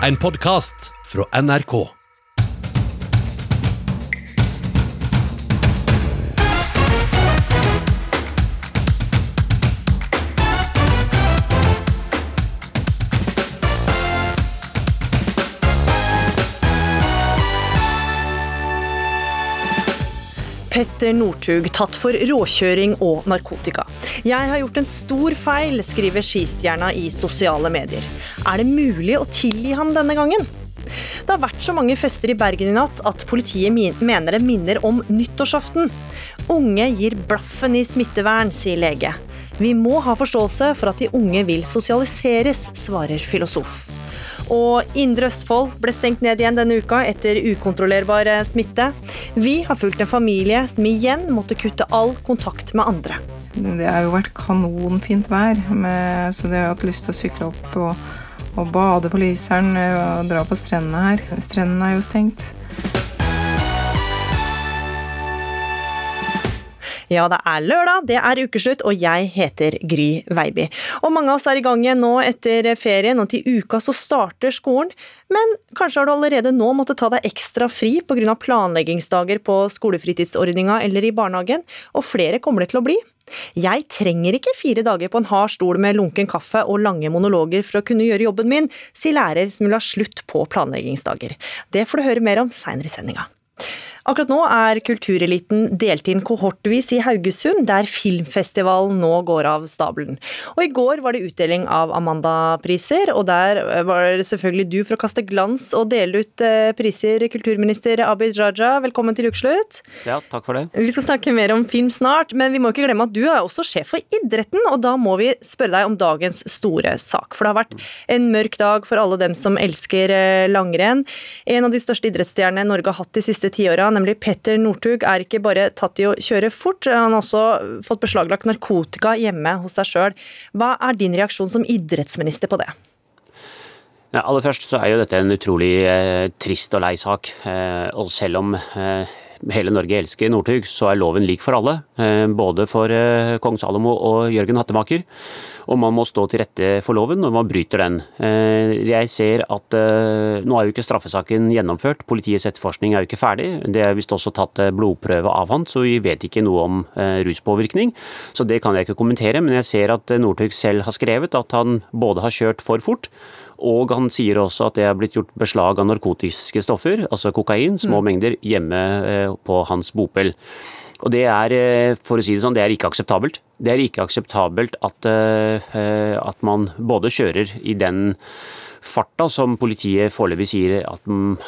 En podkast fra NRK. Petter Northug tatt for råkjøring og narkotika. Jeg har gjort en stor feil, skriver skistjerna i sosiale medier. Er det mulig å tilgi ham denne gangen? Det har vært så mange fester i Bergen i natt at politiet mener det minner om nyttårsaften. Unge gir blaffen i smittevern, sier lege. Vi må ha forståelse for at de unge vil sosialiseres, svarer filosof. Og Indre Østfold ble stengt ned igjen denne uka etter ukontrollerbar eh, smitte. Vi har fulgt en familie som igjen måtte kutte all kontakt med andre. Det har jo vært kanonfint vær, med, så det har hatt lyst til å sykle opp og, og bade på Lyseren og dra på strendene her. Strendene er jo stengt. Ja, det er lørdag, det er ukeslutt, og jeg heter Gry Veiby. Og mange av oss er i gang igjen nå etter ferien, og til uka så starter skolen. Men kanskje har du allerede nå måttet ta deg ekstra fri pga. planleggingsdager på skolefritidsordninga eller i barnehagen, og flere kommer det til å bli. Jeg trenger ikke fire dager på en hard stol med lunken kaffe og lange monologer for å kunne gjøre jobben min, sier lærer som vil ha slutt på planleggingsdager. Det får du høre mer om seinere i sendinga. Akkurat nå er kultureliten delt inn kohortvis i Haugesund, der filmfestivalen nå går av stabelen. Og I går var det utdeling av Amanda-priser, og der var det selvfølgelig du for å kaste glans og dele ut eh, priser, kulturminister Abid Raja. Velkommen til ukeslutt. Ja, takk for det. Vi skal snakke mer om film snart, men vi må ikke glemme at du er også sjef for idretten, og da må vi spørre deg om dagens store sak. For det har vært en mørk dag for alle dem som elsker eh, langrenn. En av de største idrettsstjernene Norge har hatt de siste tiåra, nemlig Petter Northug, er ikke bare tatt i å kjøre fort, han har også fått beslaglagt narkotika hjemme hos seg sjøl. Hva er din reaksjon som idrettsminister på det? Ja, aller først så er jo dette en utrolig eh, trist og lei sak. Eh, og selv om eh, hele Norge elsker Northug, så er loven lik for alle. Eh, både for eh, kong Salomo og Jørgen Hattemaker. Og man må stå til rette for loven når man bryter den. Eh, jeg ser at nå er jo ikke straffesaken gjennomført. Politiets etterforskning er jo ikke ferdig. Det er visst også tatt blodprøve av han, så vi vet ikke noe om ruspåvirkning. Så det kan jeg ikke kommentere. Men jeg ser at Northug selv har skrevet at han både har kjørt for fort og han sier også at det er blitt gjort beslag av narkotiske stoffer, altså kokain, små mm. mengder, hjemme eh, på hans bopel. Og det er, eh, for å si det sånn, det er ikke akseptabelt. Det er ikke akseptabelt at, eh, at man både kjører i den farta som politiet foreløpig sier at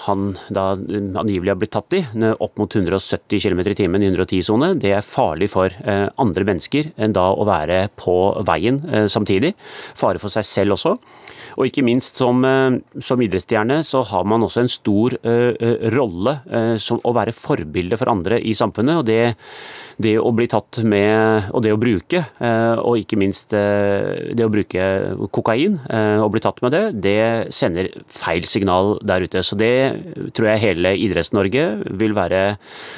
han da angivelig har blitt tatt i, opp mot 170 km i timen i 110-sone, det er farlig for andre mennesker enn da å være på veien samtidig. Fare for seg selv også. Og ikke minst som, eh, som idrettsstjerne så har man også en stor uh, rolle uh, som å være forbilde for andre i samfunnet. og det, det å bli tatt med, og det å bruke, og ikke minst det å bruke kokain og bli tatt med det, det sender feil signal der ute. Så det tror jeg hele Idretts-Norge vil være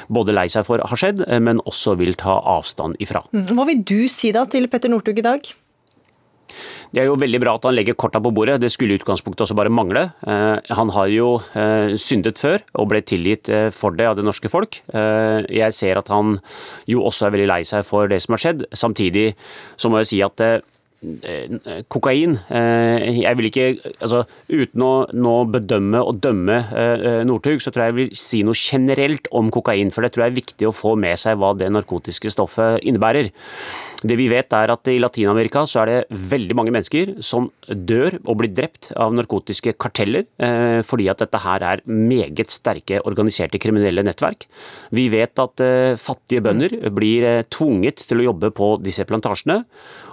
både lei seg for har skjedd, men også vil ta avstand ifra. Mm. Hva vil du si da til Petter Northug i dag? Det er jo veldig bra at han legger korta på bordet, det skulle i utgangspunktet også bare mangle. Eh, han har jo eh, syndet før og ble tilgitt eh, for det av det norske folk. Jeg ser at han jo også er veldig lei seg for det som har skjedd. Samtidig så må jeg si at kokain Jeg vil ikke altså Uten å nå bedømme og dømme Northug, så tror jeg jeg vil si noe generelt om kokain. For det tror jeg er viktig å få med seg hva det narkotiske stoffet innebærer. Det vi vet er at i Latin-Amerika så er det veldig mange mennesker som dør og blir drept av narkotiske karteller, eh, fordi at dette her er meget sterke organiserte kriminelle nettverk. Vi vet at eh, fattige bønder blir eh, tvunget til å jobbe på disse plantasjene.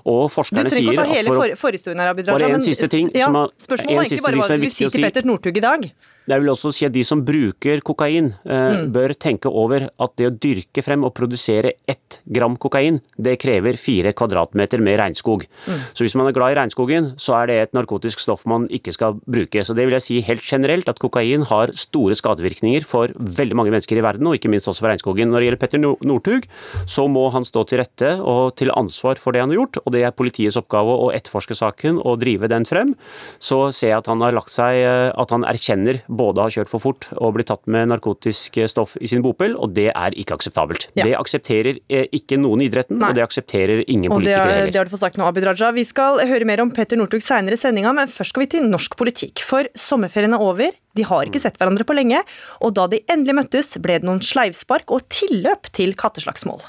Og forskerne sier Du trenger ikke å ta hele for, forhistorien her, Abid Raja. Bare en siste ting. Ja, spørsmålet er ikke bare hva du vil si til Petter Northug i dag. Jeg vil også si at de som bruker kokain, eh, Mm. bør tenke over at det å dyrke frem og produsere ett gram kokain, det krever fire kvadratmeter med regnskog. Mm. Så hvis man er glad i regnskogen, så er det et narkotisk stoff man ikke skal bruke. Så det vil jeg si helt generelt, at kokain har store skadevirkninger for veldig mange mennesker i verden, og ikke minst også for regnskogen. Når det gjelder Petter No- Northug, så må han stå til rette og til ansvar for det han har gjort, og det er politiets oppgave å etterforske saken og drive den frem. Så ser jeg at han har lagt seg, eh, at han erkjenner både å har kjørt for fort og blitt tatt med narkotisk stoff i sin bopel, og det er ikke akseptabelt. Ja. Det aksepterer eh, ikke noen i idretten, Nei. og det aksepterer ingen Og politikere er- heller. det har du fått sagt nå, Abid Raja. Vi skal høre mer om Petter Northug seinere i sendinga, men først skal vi til norsk politikk. For sommerferien er over, de har ikke sett hverandre på lenge, og da de endelig møttes, ble det noen sleivspark og tilløp til katteslagsmål.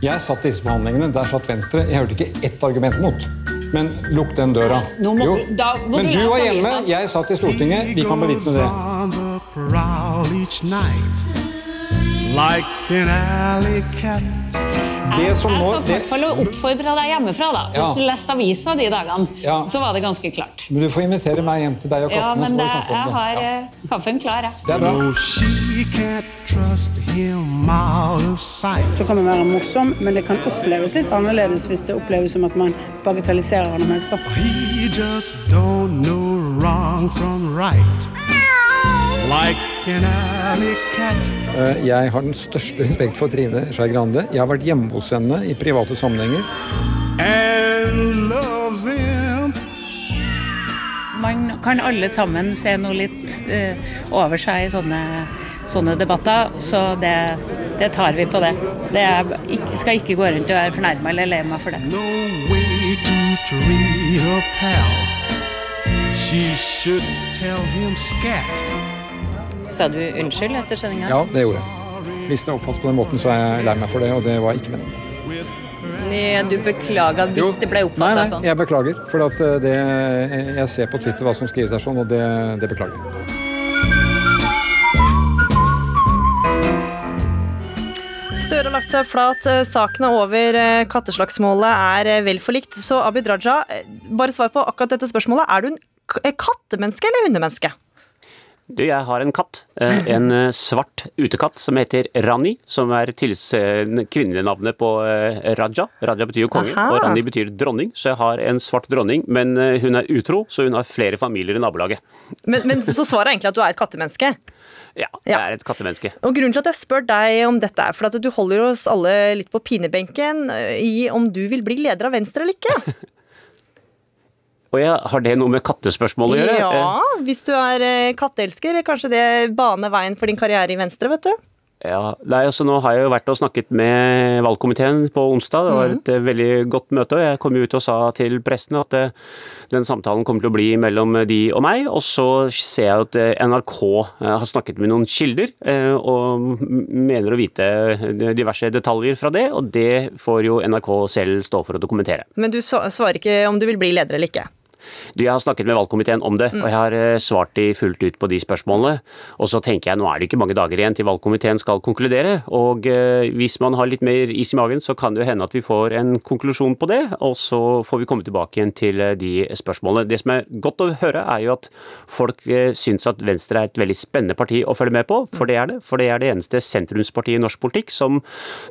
Jeg satt i disse forhandlingene, der satt Venstre. Jeg hørte ikke ett argument mot. Men lukk den døra. Nå må Jo, du- da må men du du var hjemme, jeg satt i Stortinget. Vi kan bevitne det. Like an alley cat. Det som Jeg nå satt i det, hvert fall og oppfordra deg hjemmefra. da. Hvis Ja. du leste avisa de dagene, Ja. så var det ganske klart. Men du får invitere meg hjem til deg og kattene, Ja, men det, jeg har. Ja. eh, kaffen klar, jeg. Det er bra. No, she can't trust him out of sight. Så kan man være morsom, men det kan oppleves litt annerledes hvis det oppleves som at man bagatelliserer andre mennesker. He just don't know wrong from right. Like an alley cat. Eh, Jeg har den største respekt for Trine Skei Grande. Jeg har vært hjemme hos henne i private sammenhenger. And love them. Man kan alle sammen se noe litt uh, over seg i sånne, sånne debatter, så det, det tar vi på det. Det er, ikke, skal ikke gå rundt og være fornærma eller lei meg for det. No way to treat her pal. She should tell him scat. Sa du unnskyld etter sendinga? Ja, det gjorde jeg. Hvis det oppfattes på den måten, så er jeg lei meg for det, og det var ikke meningen. Nei, Du beklaga hvis Jo. det ble oppfatta sånn? nei, nei, jeg beklager. For at eh, det, jeg ser på Twitter hva som skrives her sånn, og det, det beklager jeg. Støre har lagt seg flat, Sakene saken er over, eh, katteslagsmålet er eh, vel forlikt. Så Abid Raja, eh, bare svar på akkurat dette spørsmålet. Er du en eh, kattemenneske eller hundemenneske? Du, jeg har en katt. eh, En eh, svart utekatt som heter Rani, som er tils- navnet på eh, Raja. Raja betyr jo konge, Aha. og Rani betyr dronning. Så jeg har en svart dronning, men eh, hun er utro, så hun har flere familier i nabolaget. Men, men så svaret er egentlig at du er et kattemenneske. Ja, jeg er et kattemenneske. Og Grunnen til at jeg spør deg om dette, er for at du holder oss alle litt på pinebenken eh, i om du vil bli leder av Venstre eller ikke. Og jeg, har det noe med kattespørsmål å gjøre? Ja, hvis du er eh, katteelsker, kanskje det baner veien for din karriere i Venstre, vet du. Ja, nei, altså Nå har jeg jo vært og snakket med valgkomiteen på onsdag. Det var et mm. veldig godt møte. og Jeg kom ut og sa til pressen at eh, den samtalen kommer til å bli mellom de og meg. Og så ser jeg at NRK har snakket med noen kilder og mener å vite diverse detaljer fra det. Og det får jo NRK selv stå for å dokumentere. Men du svarer ikke om du vil bli leder eller ikke. Du, Jeg har snakket med valgkomiteen om det, og jeg har eh, svart de fullt ut på de spørsmålene. Og så tenker jeg nå er det ikke mange dager igjen til valgkomiteen skal konkludere. Og eh, hvis man har litt mer is i magen, så kan det jo hende at vi får en konklusjon på det. Og så får vi komme tilbake igjen til eh, de spørsmålene. Det som er godt å høre, er jo at folk syns at Venstre er et veldig spennende parti å følge med på, for det er det. For det er det eneste sentrumspartiet i norsk politikk som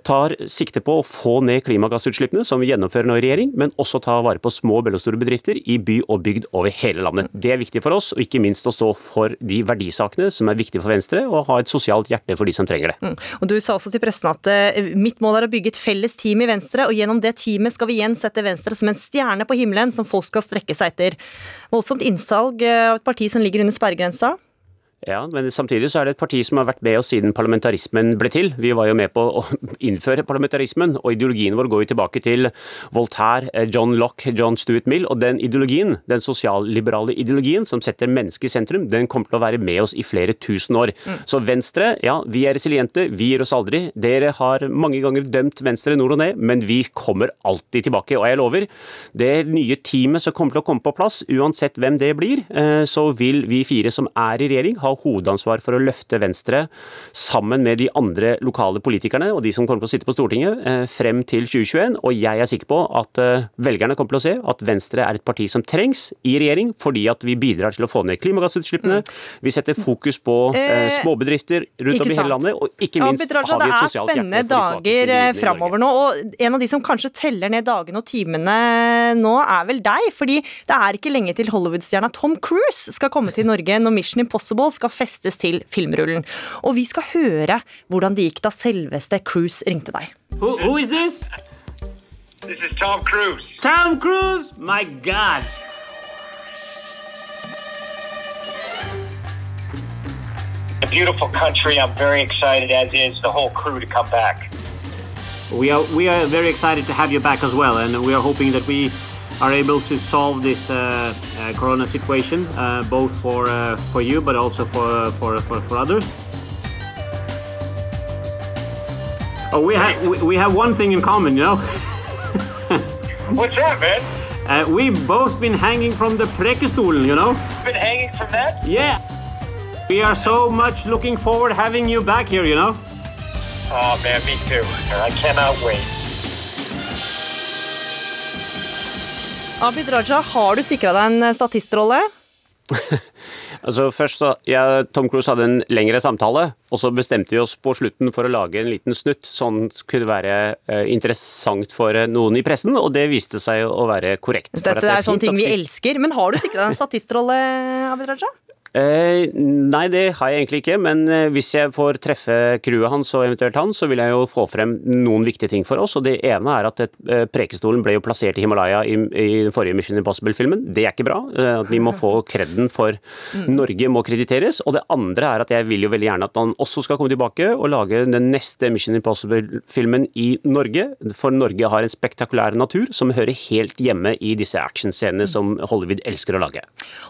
tar sikte på å få ned klimagassutslippene, som vi gjennomfører nå i regjering, men også ta vare på små og mellomstore bedrifter i by og bygd over hele landet. Det er viktig for oss, og ikke minst å stå for de verdisakene som er viktige for Venstre, og ha et sosialt hjerte for de som trenger det. Og Du sa også til pressen at eh, mitt mål er å bygge et felles team i Venstre, og gjennom det teamet skal vi igjen sette Venstre som en stjerne på himmelen som folk skal strekke seg etter. Voldsomt innsalg eh, av et parti som ligger under sperregrensa. Ja, men samtidig så er det et parti som har vært med oss siden parlamentarismen ble til. Vi var jo med på å innføre parlamentarismen, og ideologien vår går jo tilbake til Voltaire, eh, John Locke, John Stuart Mill. Og den ideologien, den sosialliberale ideologien som setter mennesket i sentrum, den kommer til å være med oss i flere tusen år. Så Venstre, ja, vi er resiliente, vi gir oss aldri. Dere har mange ganger dømt Venstre nord og ned, men vi kommer alltid tilbake. Og jeg lover, det nye teamet som kommer til å komme på plass, uansett hvem det blir, eh, så vil vi fire som er i regjering, ha ha hovedansvar for å løfte Venstre sammen med de andre lokale politikerne og de som kommer til å sitte på Stortinget eh, frem til 2021. Og jeg er sikker på at eh, velgerne kommer til å se at Venstre er et parti som trengs i regjering, fordi at vi bidrar til å få ned klimagassutslippene. Vi setter fokus på eh, småbedrifter rundt om i hele landet, og ikke minst Raja, har vi et sosialt hjerte for de dager framover nå. Og en av de som kanskje teller ned dagene og timene nå, er vel deg. Fordi det er ikke lenge til Hollywood-stjerna Tom Cruise skal komme til Norge når Mission Impossible skal festes til filmrullen. Og vi skal høre hvordan det gikk da selveste Cruise ringte deg. Who, who is this? This is Tom Cruise. Tom Cruise? My God. A beautiful country. I'm very excited, as is the whole crew, to come back. We are we are very excited to have you back as well, and we are hoping that we are able to solve this uh, uh, Corona situation, uh, both for uh, for you, but also for for for, for others. Oh, we have we, we have one thing in common, you know. What's that, man? Uh, we've both been hanging from the Prekestolen, you know. Been hanging from that? Yeah. We are so much looking forward having you back here, you know. Oh man, me too. I cannot wait. Abid Raja, har du sikra deg en statistrolle? Altså først så, jeg, Tom Cruise hadde en lengre samtale, og så bestemte vi oss på slutten for å lage en liten snutt som kunne være eh, interessant for eh, noen i pressen, og det viste seg å være korrekt. Dette det er sånne ting vi elsker. Men har du sikra deg en statistrolle, Abid Raja? Eh, nei, det har jeg egentlig ikke, men eh, hvis jeg får treffe crewet hans og eventuelt han, så vil jeg jo få frem noen viktige ting for oss. og Det ene er at eh, Prekestolen ble jo plassert i Himalaya i, i den forrige Mission Impossible-filmen. Det er ikke bra. Eh, vi må få kreden for Norge må krediteres. Og det andre er at jeg vil jo veldig gjerne at han også skal komme tilbake og lage den neste Mission Impossible-filmen i Norge. For Norge har en spektakulær natur som hører helt hjemme i disse actionscenene som Hollywood elsker å lage.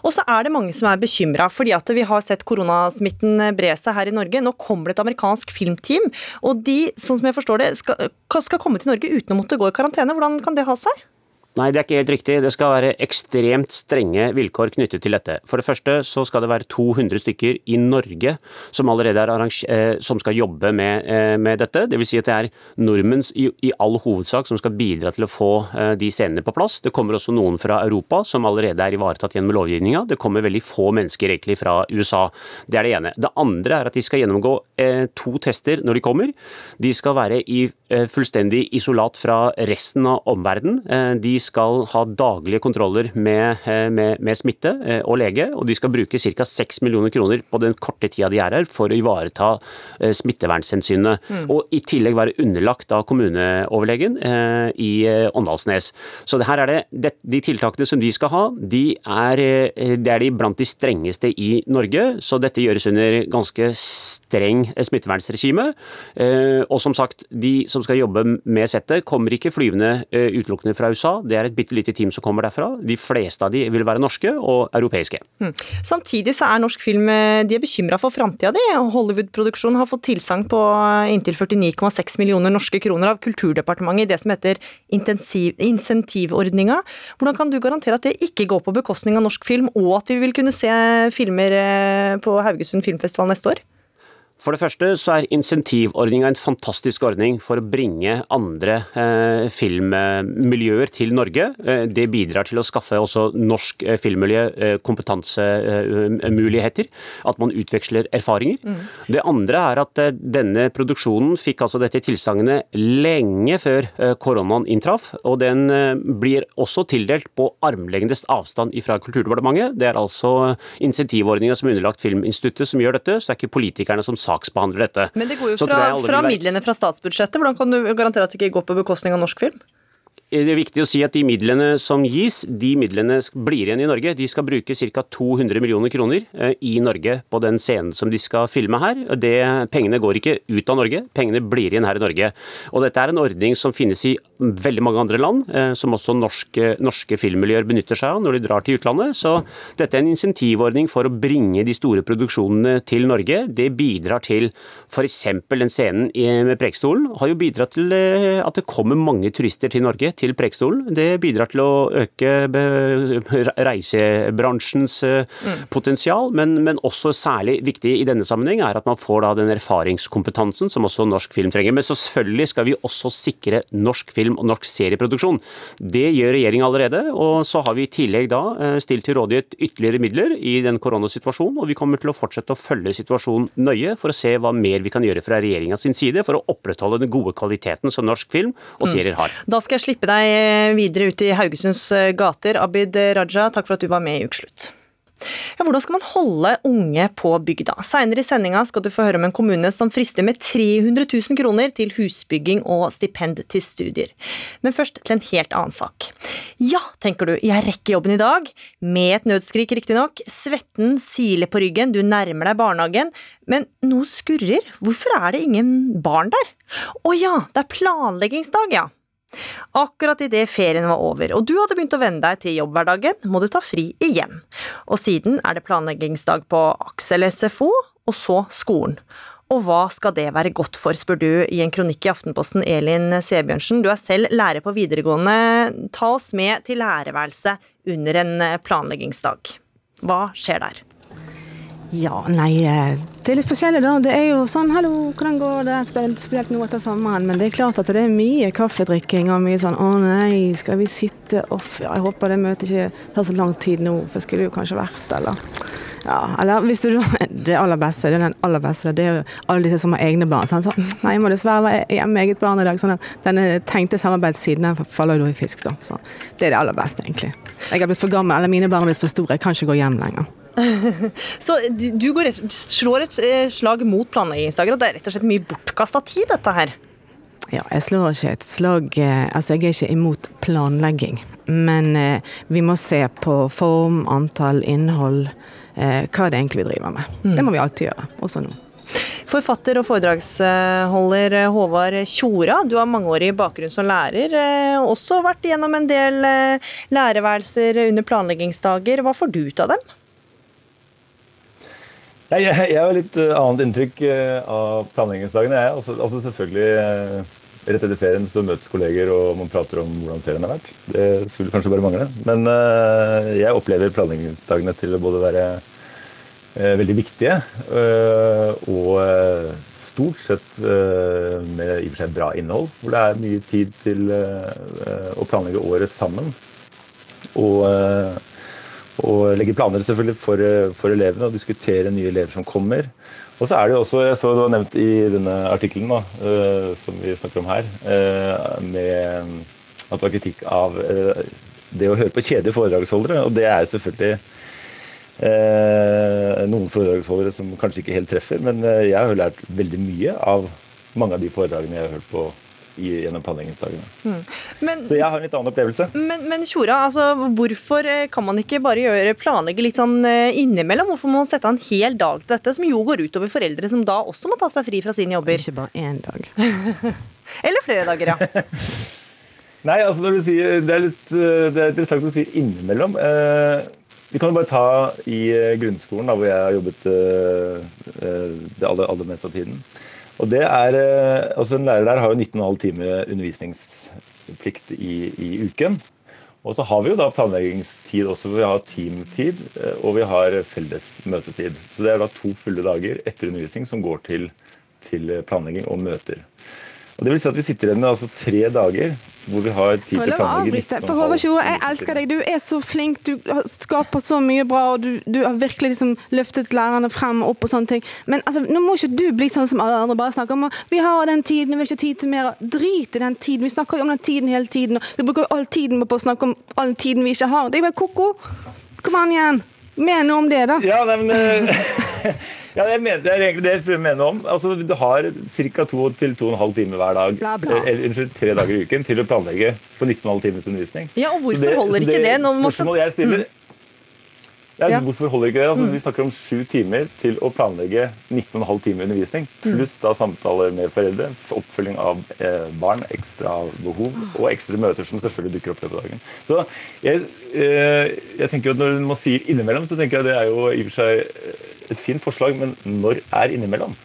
Og så er det mange som er bekymra, fordi at vi har sett koronasmitten bre seg her i Norge. Nå kommer det et amerikansk filmteam, og de, sånn som jeg forstår det, skal, skal komme til Norge uten å måtte gå i karantene. Hvordan kan det ha seg? Nei, det er ikke helt riktig. Det skal være ekstremt strenge vilkår knyttet til dette. For det første så skal det være 200 stykker i Norge som allerede er eh, som skal jobbe med, eh, med dette. Det vil si at det er nordmenn i, i all hovedsak som skal bidra til å få eh, de scenene på plass. Det kommer også noen fra Europa som allerede er ivaretatt gjennom lovgivninga. Det kommer veldig få mennesker egentlig fra USA. Det er det ene. Det andre er at de skal gjennomgå to tester når de kommer. De skal være i fullstendig isolat fra resten av omverdenen. De skal ha daglige kontroller med, eh, med, med smitte eh, og lege, og de skal bruke ca. 6 millioner kroner på den korte tida de er her for å ivareta eh, smittevernhensynene. Mm. Og i tillegg være underlagt av kommuneoverlegen eh, i Åndalsnes. Så her er det, det, de tiltakene som de skal ha, de er, det er de blant de strengeste i Norge. Så dette gjøres under ganske streng smittevernregime. Eh, Og som sagt, de som skal jobbe med settet, kommer ikke flyvende eh, utelukkende fra USA. Det er et bitte lite team som kommer derfra. De fleste av de vil være norske og europeiske. Mm. Samtidig så er norsk film eh, de er bekymra for framtida di. Hollywood-produksjonen har fått tilsagn på eh, inntil 49,6 millioner norske kroner av Kulturdepartementet i det som heter insentivordninga. Hvordan kan du garantere at det ikke går på bekostning av norsk film, og at vi vil kunne se filmer eh, på Haugesund filmfestival neste år? For det første så er insentivordninga en fantastisk ordning for å bringe andre eh, filmmiljøer til Norge. Eh, det bidrar til å skaffe også norsk eh, filmmiljø eh, kompetansemuligheter. At man utveksler erfaringer. Det andre er at eh, denne produksjonen fikk altså dette tilsagnet lenge før eh, koronaen inntraff. Og den eh, blir også tildelt på armlengdes avstand fra Kulturdepartementet. Det er altså insentivordninga som er underlagt Filminstituttet som gjør dette, så det er ikke politikerne som saksbehandler dette. Men det går jo fra, fra midlene fra statsbudsjettet. Hvordan kan du garantere at det ikke går på bekostning av norsk film? Det er viktig å si at de midlene som gis, de midlene blir igjen i Norge. De skal bruke ca. 200 millioner kroner eh, i Norge på den scenen som de skal filme her. Det, pengene går ikke ut av Norge, pengene blir igjen her i Norge. Og Dette er en ordning som finnes i veldig mange andre land, eh, som også norske, norske filmmiljøer benytter seg av når de drar til utlandet. Så dette er en insentivordning for å bringe de store produksjonene til Norge. Det bidrar til f.eks. den scenen med Preikestolen har jo bidratt til eh, at det kommer mange turister til Norge til Preikestolen. Det bidrar til å øke reisebransjens mm. potensial, men, men også særlig viktig i denne sammenheng er at man får da den erfaringskompetansen som også norsk film trenger. Men så selvfølgelig skal vi også sikre norsk film og norsk serieproduksjon. Det gjør regjeringa allerede, og så har vi i tillegg da eh, stilt til rådighet ytterligere midler i den koronasituasjonen, og vi kommer til å fortsette å følge situasjonen nøye for å se hva mer vi kan gjøre fra regjeringa sin side for å opprettholde den gode kvaliteten som norsk film og serier har. Da skal jeg slippe deg videre ut i Haugesunds eh, gater. Abid Raja, takk for at du var med i Ukeslutt. Ja, hvordan skal man holde unge på bygda? Seinere i sendinga skal du få høre om en kommune som frister med 300 000 kroner til husbygging og stipend til studier. Men først til en helt annen sak. Ja, tenker du, jeg rekker jobben i dag. Med et nødskrik, riktignok. Svetten siler på ryggen, du nærmer deg barnehagen. Men noe skurrer. Hvorfor er det ingen barn der? Å ja, det er planleggingsdag, ja. Akkurat idet ferien var over og du hadde begynt å venne deg til jobbhverdagen, må du ta fri igjen. Og siden er det planleggingsdag på Aksel SFO, og så skolen. Og hva skal det være godt for, spør du i en kronikk i Aftenposten, Elin Sebjørnsen. Du er selv lærer på videregående. Ta oss med til lærerværelset under en planleggingsdag. Hva skjer der? Ja, nei, eh, det er litt forskjellig da. Det er jo sånn, hallo, hvordan går det? Spilt noe etter sommeren. Men det er klart at det er mye kaffedrikking og mye sånn, å nei, skal vi sitte off? Ja, jeg håper det møtet ikke tar så lang tid nå, for jeg skulle jo kanskje vært eller ja, eller hvis du Det aller beste, det er den aller beste, det er jo alle disse som har egne barn. Sånn, så, nei, jeg må dessverre være hjemme med eget barn i dag. Sånn at denne tenkte samarbeidssiden den faller jo i fisk, da. Så det er det aller beste, egentlig. Jeg har blitt for gammel, eller mine barn har blitt for store, jeg kan ikke gå hjem lenger. Så du du går rett, slår et eh, slag mot planleggingsdager, og det er rett og slett mye bortkasta tid, dette her? Ja, jeg slår ikke et slag eh, Altså, jeg er ikke imot planlegging. Men eh, vi må se på form, antall, innhold. Eh, hva det egentlig vi driver med. Det må vi alltid gjøre, også nå. Forfatter og foredragsholder eh, Håvard Tjora, du har mangeårig bakgrunn som lærer. Også vært gjennom en del læreværelser lærerværelser under planleggingsdager. Hva får du ut av dem? Nei, jeg, jeg har litt eh, annet inntrykk eh, av planleggingsdagene. Jeg. Altså, altså selvfølgelig eh, Rett etter ferien så møtes kolleger og man prater om hvordan ferien har vært. Det skulle kanskje bare mangle. Men jeg opplever planleggingsdagene til å både være veldig viktige og stort sett med i og for seg bra innhold. Hvor det er mye tid til å planlegge året sammen. Og og legge planer selvfølgelig for, eh, for elevene og diskutere nye elever som kommer. Og så er det jo også, jeg så det var nevnt i denne artikkelen eh, som vi snakker om her, uh, med at det var kritikk av uh, det å høre på kjedelige foredragsholdere. Og det er selvfølgelig noen foredragsholdere som kanskje ikke helt treffer, men jeg har jo lært veldig mye av mange av de foredragene jeg har hørt på gjennom planleggingsdagene. Mm. Så jeg har en litt annen opplevelse. men, men Tjora, altså, hvorfor eh, kan man ikke bare gjøre planlegge litt sånn eh, innimellom? Hvorfor må man sette av en hel dag til dette, som jo går utover foreldre som da også må ta seg fri fra sine jobber? Ikke bare én dag. Eller flere dager, ja. Nei, altså når du sier, det er litt eh, det er interessant å si innimellom. Eh, vi kan jo bare ta i grunnskolen, da, hvor jeg har jobbet det aller, aller meste av tiden. Og det er, eh, altså En lærer der har jo 19,5 timer undervisningsplikt i, i uken. Og så har vi jo da planleggingstid også, for vi har teamtid eh, og vi har felles møtetid. Så det er da to fulle dager etter undervisning som går til, til planlegging og møter. Og det vil si at Vi sitter igjen med altså tre dager hvor vi har tid til å planlegge For Håvard Tjore, jeg elsker deg. Du er så flink. Du skaper så mye bra. og Du, du har virkelig liksom løftet lærerne frem og opp og sånne ting. Men altså, nå må ikke du bli sånn som alle andre bare snakker om vi har den tiden, vi har ikke tid til mer. Drit i den tiden. Vi snakker jo om den tiden hele tiden. og Vi bruker jo all tiden på å snakke om all tiden vi ikke har. Det er jo bare ko-ko. Kom an igjen. Mer noe om det, da. Ja, nei, men, eh, ja, det er egentlig det jeg mener mene om. Altså, du har ca. to til to og en halv time hver dag, Bla, bla. eh, eller unnskyld, tre dager i uken til å planlegge for 19,5 timers undervisning. Ja, og hvorfor det, holder ikke det når man skal- Spørsmålet jeg stiller, ja, Ja. Hvorfor holder ikke det? Altså, Mm. Vi snakker om sju timer til å planlegge 19,5 timer undervisning, Mm. pluss da samtaler med foreldre, oppfølging av eh, barn, ekstra behov og ekstra møter som selvfølgelig dukker opp i løpet av dagen. Så jeg, eh, jeg tenker at Når man sier innimellom, så tenker jeg at det er jo i og for seg et fint forslag, men når er innimellom?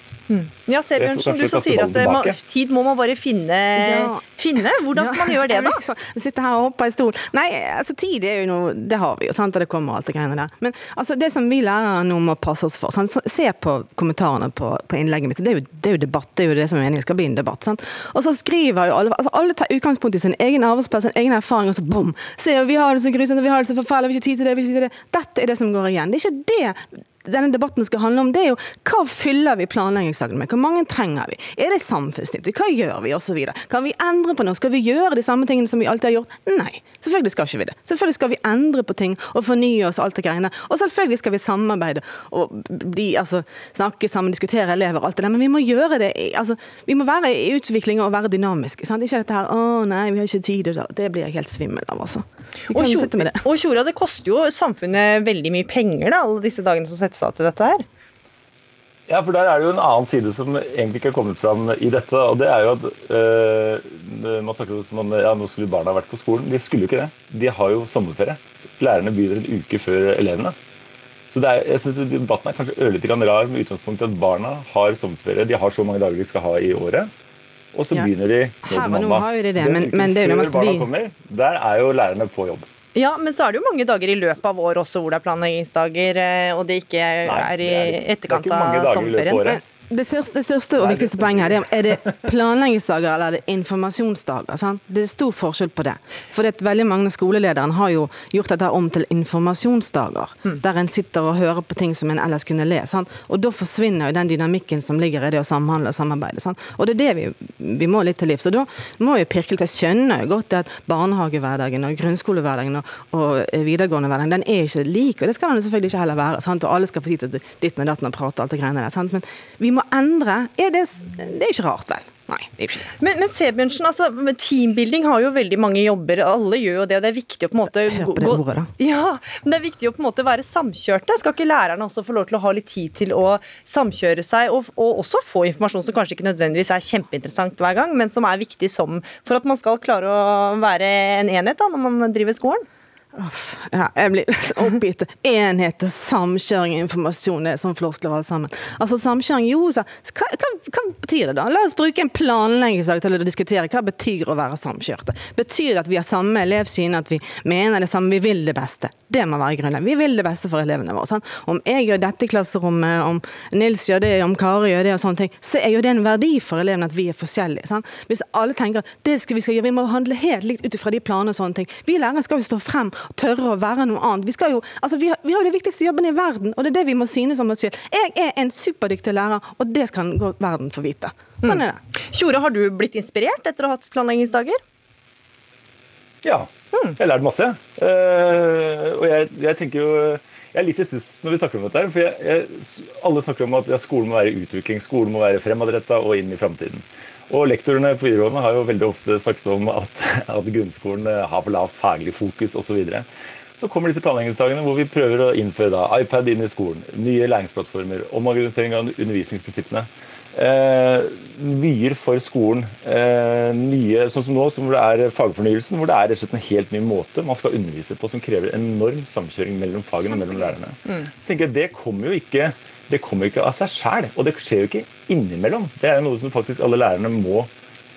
Ja, Sebjørnsen, du som sier at eh, man, tid må man bare finne. Ja. finne. Hvordan skal man gjøre det, da? Sitte her og hoppe i stol. Nei, altså tid er jo noe Det har vi jo, sant, og det kommer alt det greiene der. Men altså, det som vi lærere nå må passe oss for sant? Se på kommentarene på, på innlegget mitt. Det er, jo, det er jo debatt. Det er jo det som er meningen skal bli en debatt. Sant? Og så skriver jo alle altså Alle tar utgangspunkt i sin egen arbeidsplass, sin egen erfaring, og så bom! Se, vi har det så grusomt, vi har det så forferdelig, vi har ikke tid til det, vi har ikke tid til det. Dette er det som går igjen. Det er ikke det denne debatten skal handle om, det er jo hva fyller vi planleggingsdagen med? Hvor mange trenger vi? Er det samfunnsnyttig? Hva gjør vi? Og så videre. Kan vi endre på noe? Skal vi gjøre de samme tingene som vi alltid har gjort? Nei, selvfølgelig skal ikke vi det. Selvfølgelig skal vi endre på ting og fornye oss og alt det greiene. Og selvfølgelig skal vi samarbeide og de, altså, snakke sammen, diskutere elever og alt det der, men vi må gjøre det altså, Vi må være i utvikling og være dynamiske. Sant? Ikke dette her 'Å nei, vi har ikke tid', det blir jeg helt svimmel av, altså. Og kan Tjo- sitte med det. det koster jo samfunnet veldig mye penger, da, alle disse dagene som settes av til dette her. Ja, for der er det jo en annen side som egentlig ikke har kommet fram i dette. og det er jo at øh, Man snakker som om ja, nå skulle barna vært på skolen. De skulle jo ikke det. De har jo sommerferie. Lærerne begynner en uke før elevene. Så det er, jeg synes Debatten er kanskje ørlite grann rar med utgangspunkt i at barna har sommerferie. De har så mange dager de skal ha i året. Og så Ja. begynner de Her og nå har jo de det, men- men det er jo noe noe at vi- kommer, der er jo lærerne på jobb. Ja, men så er det jo mange dager i løpet av året også hvor det er planleggingsdager, eh, og det ikke er i det er- etterkant i løpet av sommerferien. Det største, det største og viktigste poenget her, er, det planleggingsdager eller er det informasjonsdager? Sant? Det er stor forskjell på det. For det veldig mange skoleledere har jo gjort dette om til informasjonsdager. Der en sitter og hører på ting som en ellers kunne le. Sant? Og da forsvinner jo den dynamikken som ligger i det å samhandle og samarbeide. Sant? Og det er det vi, vi må litt til livs. Og da må jo pirke litt. Jeg skjønner jo godt at barnehagehverdagen og grunnskolehverdagen og, og videregående hverdagen, den er ikke lik. Og det skal den selvfølgelig ikke heller være. Sant? Og alle skal få tid til ditt med datten og prate og alt det greiene der. Sant? Men vi må endre. Er det, det er ikke rart, vel? Nei, det er ikke det. Men, men Sebjørnsen, altså, teambuilding har jo veldig mange jobber, alle gjør jo det, det er viktig å på en måte Hør på det ordet, da. Ja, men det er viktig å på en måte være samkjørte. Skal ikke lærerne også få lov til å ha litt tid til å samkjøre seg, og, og også få informasjon som kanskje ikke nødvendigvis er kjempeinteressant hver gang, men som er viktig som, for at man skal klare å være en enhet da, når man driver skolen? Ja, jeg blir oppgitt oppgitt. Enheter, samkjøring, informasjon, det er sånn floskler alle sammen. Altså samkjøring, jo, så, hva, hva, hva betyr det da? La oss bruke en planleggingsdag til å diskutere hva betyr å være samkjørte. Betyr det at vi har samme elevsyn, at vi mener det samme, vi vil det beste? Det må være grunnleggende. Vi vil det beste for elevene våre. Sant? Om jeg gjør dette i klasserommet, om Nils gjør det, om Kari gjør det og sånne ting, så er jo det en verdi for elevene at vi er forskjellige. Sant? Hvis alle tenker at det skal vi skal gjøre, vi må handle helt likt ut ifra de planene og sånne ting. Vi lærere skal jo stå frem tørre å være noe annet. Vi, skal jo, altså vi, har, vi har jo de viktigste jobbene i verden, og det er det vi må synes om oss selv. Jeg er en superdyktig lærer, og det skal verden få vite. Sånn er det. Tjore, har du blitt inspirert etter å ha hatt planleggingsdager? Ja. Jeg har lært masse. Uh, og jeg, jeg tenker jo Jeg er litt i stuss når vi snakker om dette. For jeg, jeg, alle snakker om at ja, skolen må være utvikling, skolen må være fremadretta og inn i framtiden. Og lektorene på videregående har jo veldig ofte snakket om at, at grunnskolen eh, har for lavt faglig fokus osv. Så, videre. så kommer disse planleggingsdagene hvor vi prøver å innføre da, iPad inn i skolen, nye læringsplattformer, omorganisering av undervisningsprinsippene. Eh, vyer for skolen. Eh, nye, sånn som nå, som det er fagfornyelsen, hvor det er rett og slett en helt ny måte man skal undervise på, som krever enorm samkjøring mellom fagene og mellom lærerne. Så tenker jeg, Det kommer jo ikke det kommer ikke av seg sjæl, og det skjer jo ikke innimellom. Det er jo noe som faktisk alle lærerne må,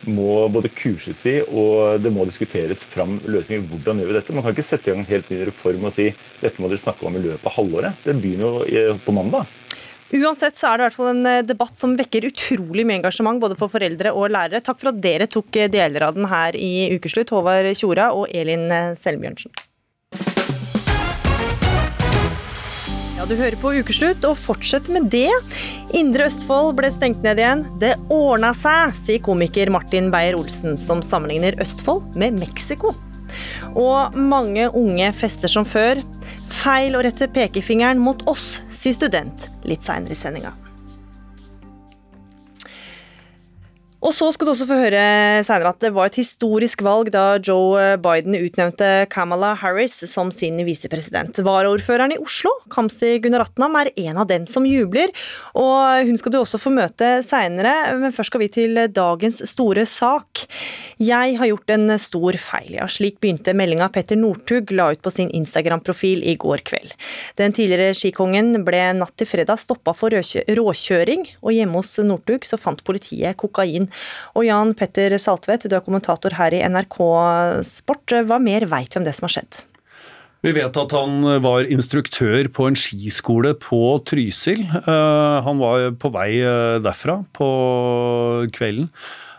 må både kurses i, og det må diskuteres fram løsninger. Hvordan gjør vi dette? Man kan ikke sette i gang en helt ny reform og si dette må dere snakke om i løpet av halvåret. Det begynner jo på mandag. Uansett så er det i hvert fall en eh, debatt som vekker utrolig mye engasjement både for foreldre og lærere. Takk for at dere tok eh, deler av den her i Ukeslutt, Håvard Tjora og Elin eh, Ja, du hører på Ukeslutt, og fortsett med det. Indre Østfold ble stengt ned igjen. Det ordna seg, sier komiker Martin Beyer-Olsen, som sammenligner Østfold med Mexico. Og mange unge fester som før. Feil å rette pekefingeren mot oss, sier student litt seinere i sendinga. Og så skal du også få høre senere at det var et historisk valg da Joe Biden utnevnte Kamala Harris som sin visepresident. Varaordføreren i Oslo, Kamzy Gunaratnam, er en av dem som jubler. Og hun skal du også få møte seinere, men først skal vi til dagens store sak. Jeg har gjort en stor feil, ja. Slik begynte meldinga Petter Northug la ut på sin Instagram-profil i går kveld. Den tidligere skikongen ble natt til fredag stoppa for råkjøring, og hjemme hos Northug så fant politiet kokain og Jan Petter Saltvedt, du er kommentator her i NRK Sport. Hva mer veit vi om det som har skjedd? Vi vet at han var instruktør på en skiskole på Trysil. Eh, han var på vei eh, derfra på kvelden.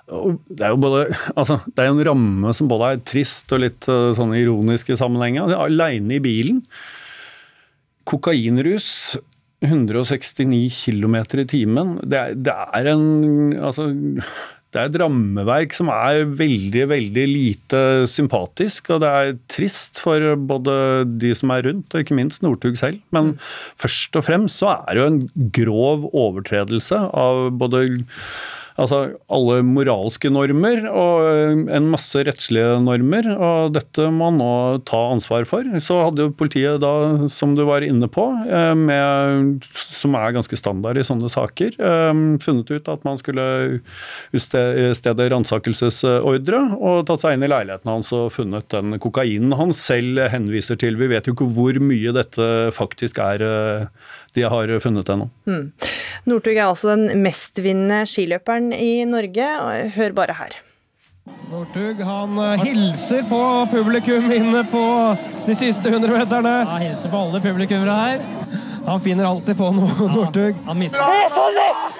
Det er jo både, altså, det er en ramme som både er trist og litt eh, sånn ironisk i sammenhengen. Aleine i bilen. Kokainrus 169 km i timen. Det er, det er en Altså det er et rammeverk som er veldig, veldig lite sympatisk. Og det er trist for både de som er rundt, og ikke minst Northug selv. Men mm. først og fremst så er det jo en grov overtredelse av både altså alle moralske normer og en masse rettslige normer. Og dette må han nå ta ansvar for. Så hadde jo politiet da, som du var inne på, eh, med, som er ganske standard i sånne saker, eh, funnet ut at man skulle utstede ransakelsesordre og tatt seg inn i leiligheten hans og funnet den kokainen han selv henviser til. Vi vet jo ikke hvor mye dette faktisk er eh, de har funnet ennå. Mm. Northug er altså den mestvinnende skiløperen i Norge. Hør bare her. Northug han eh, hilser på publikum inne på de siste 100 meterne. Han hilser på alle publikummere her. Han finner alltid på noe, ja, Northug. Det er så lett!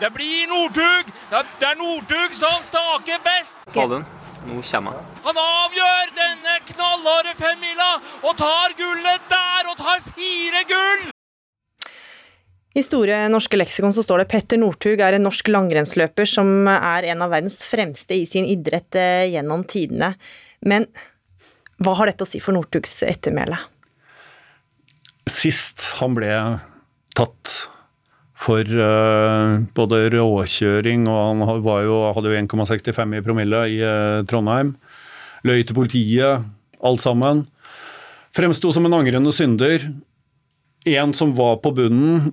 Det blir Northug! Det er Northug som staker best! Fallen. Nå kommer han. Han avgjør denne knallharde femmila og tar gullet der og tar fire gull! I Store norske leksikon så står det Petter Northug er en norsk langrennsløper som er en av verdens fremste i sin idrett eh, gjennom tidene. Men hva har dette å si for Northugs ettermæle? Sist han ble tatt for uh, både råkjøring og han jo, hadde jo 1,65 i promille i uh, Trondheim. Løy til politiet, alt sammen. Fremsto som en angrende synder. En som var på bunnen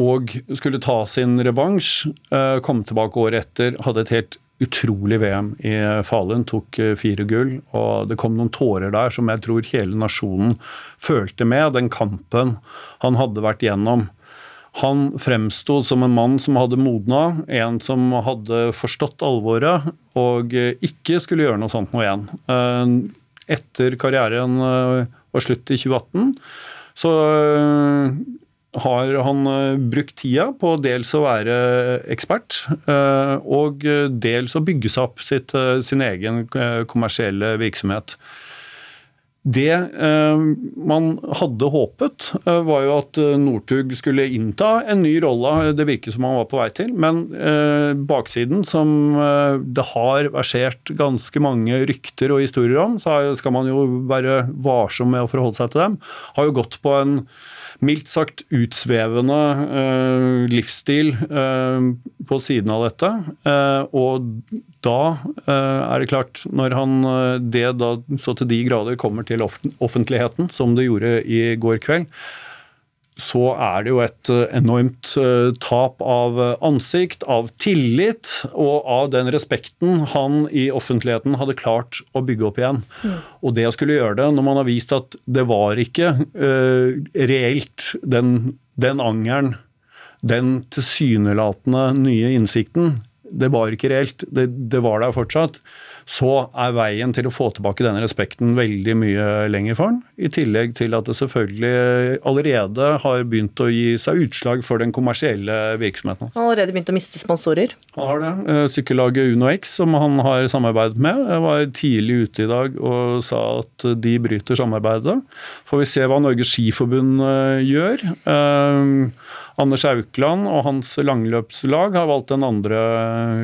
og skulle ta sin revansj, uh, kom tilbake året etter, hadde et helt utrolig VM i Falun, tok fire gull. Og det kom noen tårer der som jeg tror hele nasjonen følte med, den kampen han hadde vært gjennom. Han fremsto som en mann som hadde modna, en som hadde forstått alvoret og ikke skulle gjøre noe sånt noe igjen. Eh, etter karrieren eh, var slutt i 2018, så eh, har han brukt tida på dels å være ekspert, og dels å bygge seg opp sitt, sin egen kommersielle virksomhet. Det eh, man hadde håpet, eh, var jo at eh, Northug skulle innta en ny rolle. Det virket som han var på vei til. Men eh, baksiden, som eh, det har versert ganske mange rykter og historier om, så skal man jo være varsom med å forholde seg til dem, har jo gått på en mildt sagt utsvevende eh, livsstil eh, på siden av dette. Uh, og da er det klart, når han det da så til de grader kommer til offentligheten, som det gjorde i går kveld, så er det jo et enormt tap av ansikt, av tillit og av den respekten han i offentligheten hadde klart å bygge opp igjen. Mm. Og det å skulle gjøre det når man har vist at det var ikke uh, reelt den, den angeren, den tilsynelatende nye innsikten, det var ikke reelt. Det, det var der fortsatt så er veien til å få tilbake denne respekten veldig mye lenger for han. I tillegg til at det selvfølgelig allerede har begynt å gi seg utslag for den kommersielle virksomheten. Han har allerede begynt å miste sponsorer? Han har det. Eh, sykkellaget UnoX, som han har samarbeidet med, var tidlig ute i dag og sa at de bryter samarbeidet. Får vi se hva Norges Skiforbund eh, gjør. Uh, Anders Aukland og hans langløpslag har valgt den andre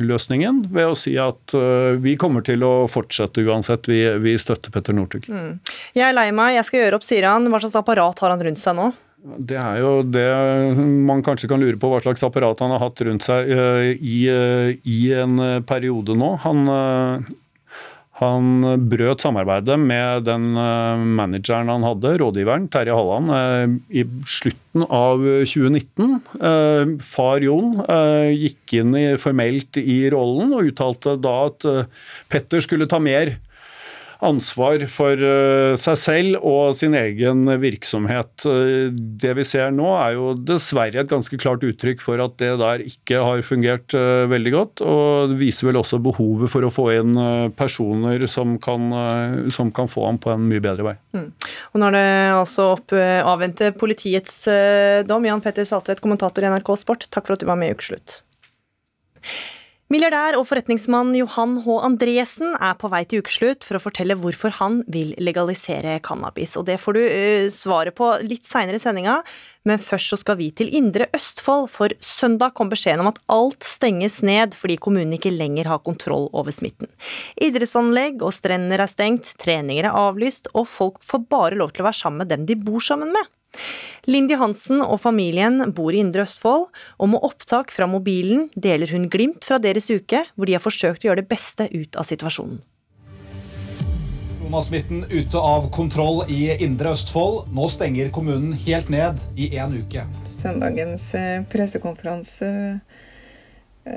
løsningen ved å si at uh, vi kommer til å fortsette uansett. Vi, vi støtter Petter Northug. Mm. Jeg er lei meg, jeg skal gjøre opp, sier han. Hva slags apparat har han rundt seg nå? Det er jo det man kanskje kan lure på hva slags apparat han har hatt rundt seg eh, i, eh, i en eh, periode nå. Han, han brøt samarbeidet med den manageren han hadde, rådgiveren Terje Halland, i slutten av 2019. Far Jon gikk inn formelt i rollen og uttalte da at Petter skulle ta mer ansvar for eh, seg selv og sin egen virksomhet. Eh, det vi ser nå er jo dessverre et ganske klart uttrykk for at det der ikke har fungert eh, veldig godt, og det viser vel også behovet for å få inn personer som kan, som kan få ham på en mye bedre vei. Mm. Og nå er det altså opp avvente politiets dom. Jan Petter Saltvedt, kommentator i NRK Sport, takk for at du var med i Ukeslutt. Milliardær og forretningsmann Johan H. Andresen er på vei til ukeslutt for å fortelle hvorfor han vil legalisere cannabis. Og Det får du uh, svaret på litt seinere i sendinga, men først så skal vi til Indre Østfold. For søndag kom beskjeden om at alt stenges ned fordi kommunen ikke lenger har kontroll over smitten. Idrettsanlegg og strender er stengt, treninger er avlyst, og folk får bare lov til å være sammen med dem de bor sammen med. Lindy Hansen og familien bor i Indre Østfold, og med opptak fra mobilen deler hun glimt fra deres uke, hvor de har forsøkt å gjøre det beste ut av situasjonen. Koronasmitten ute av kontroll i Indre Østfold. Nå stenger kommunen helt ned i en uke. Søndagens eh, pressekonferanse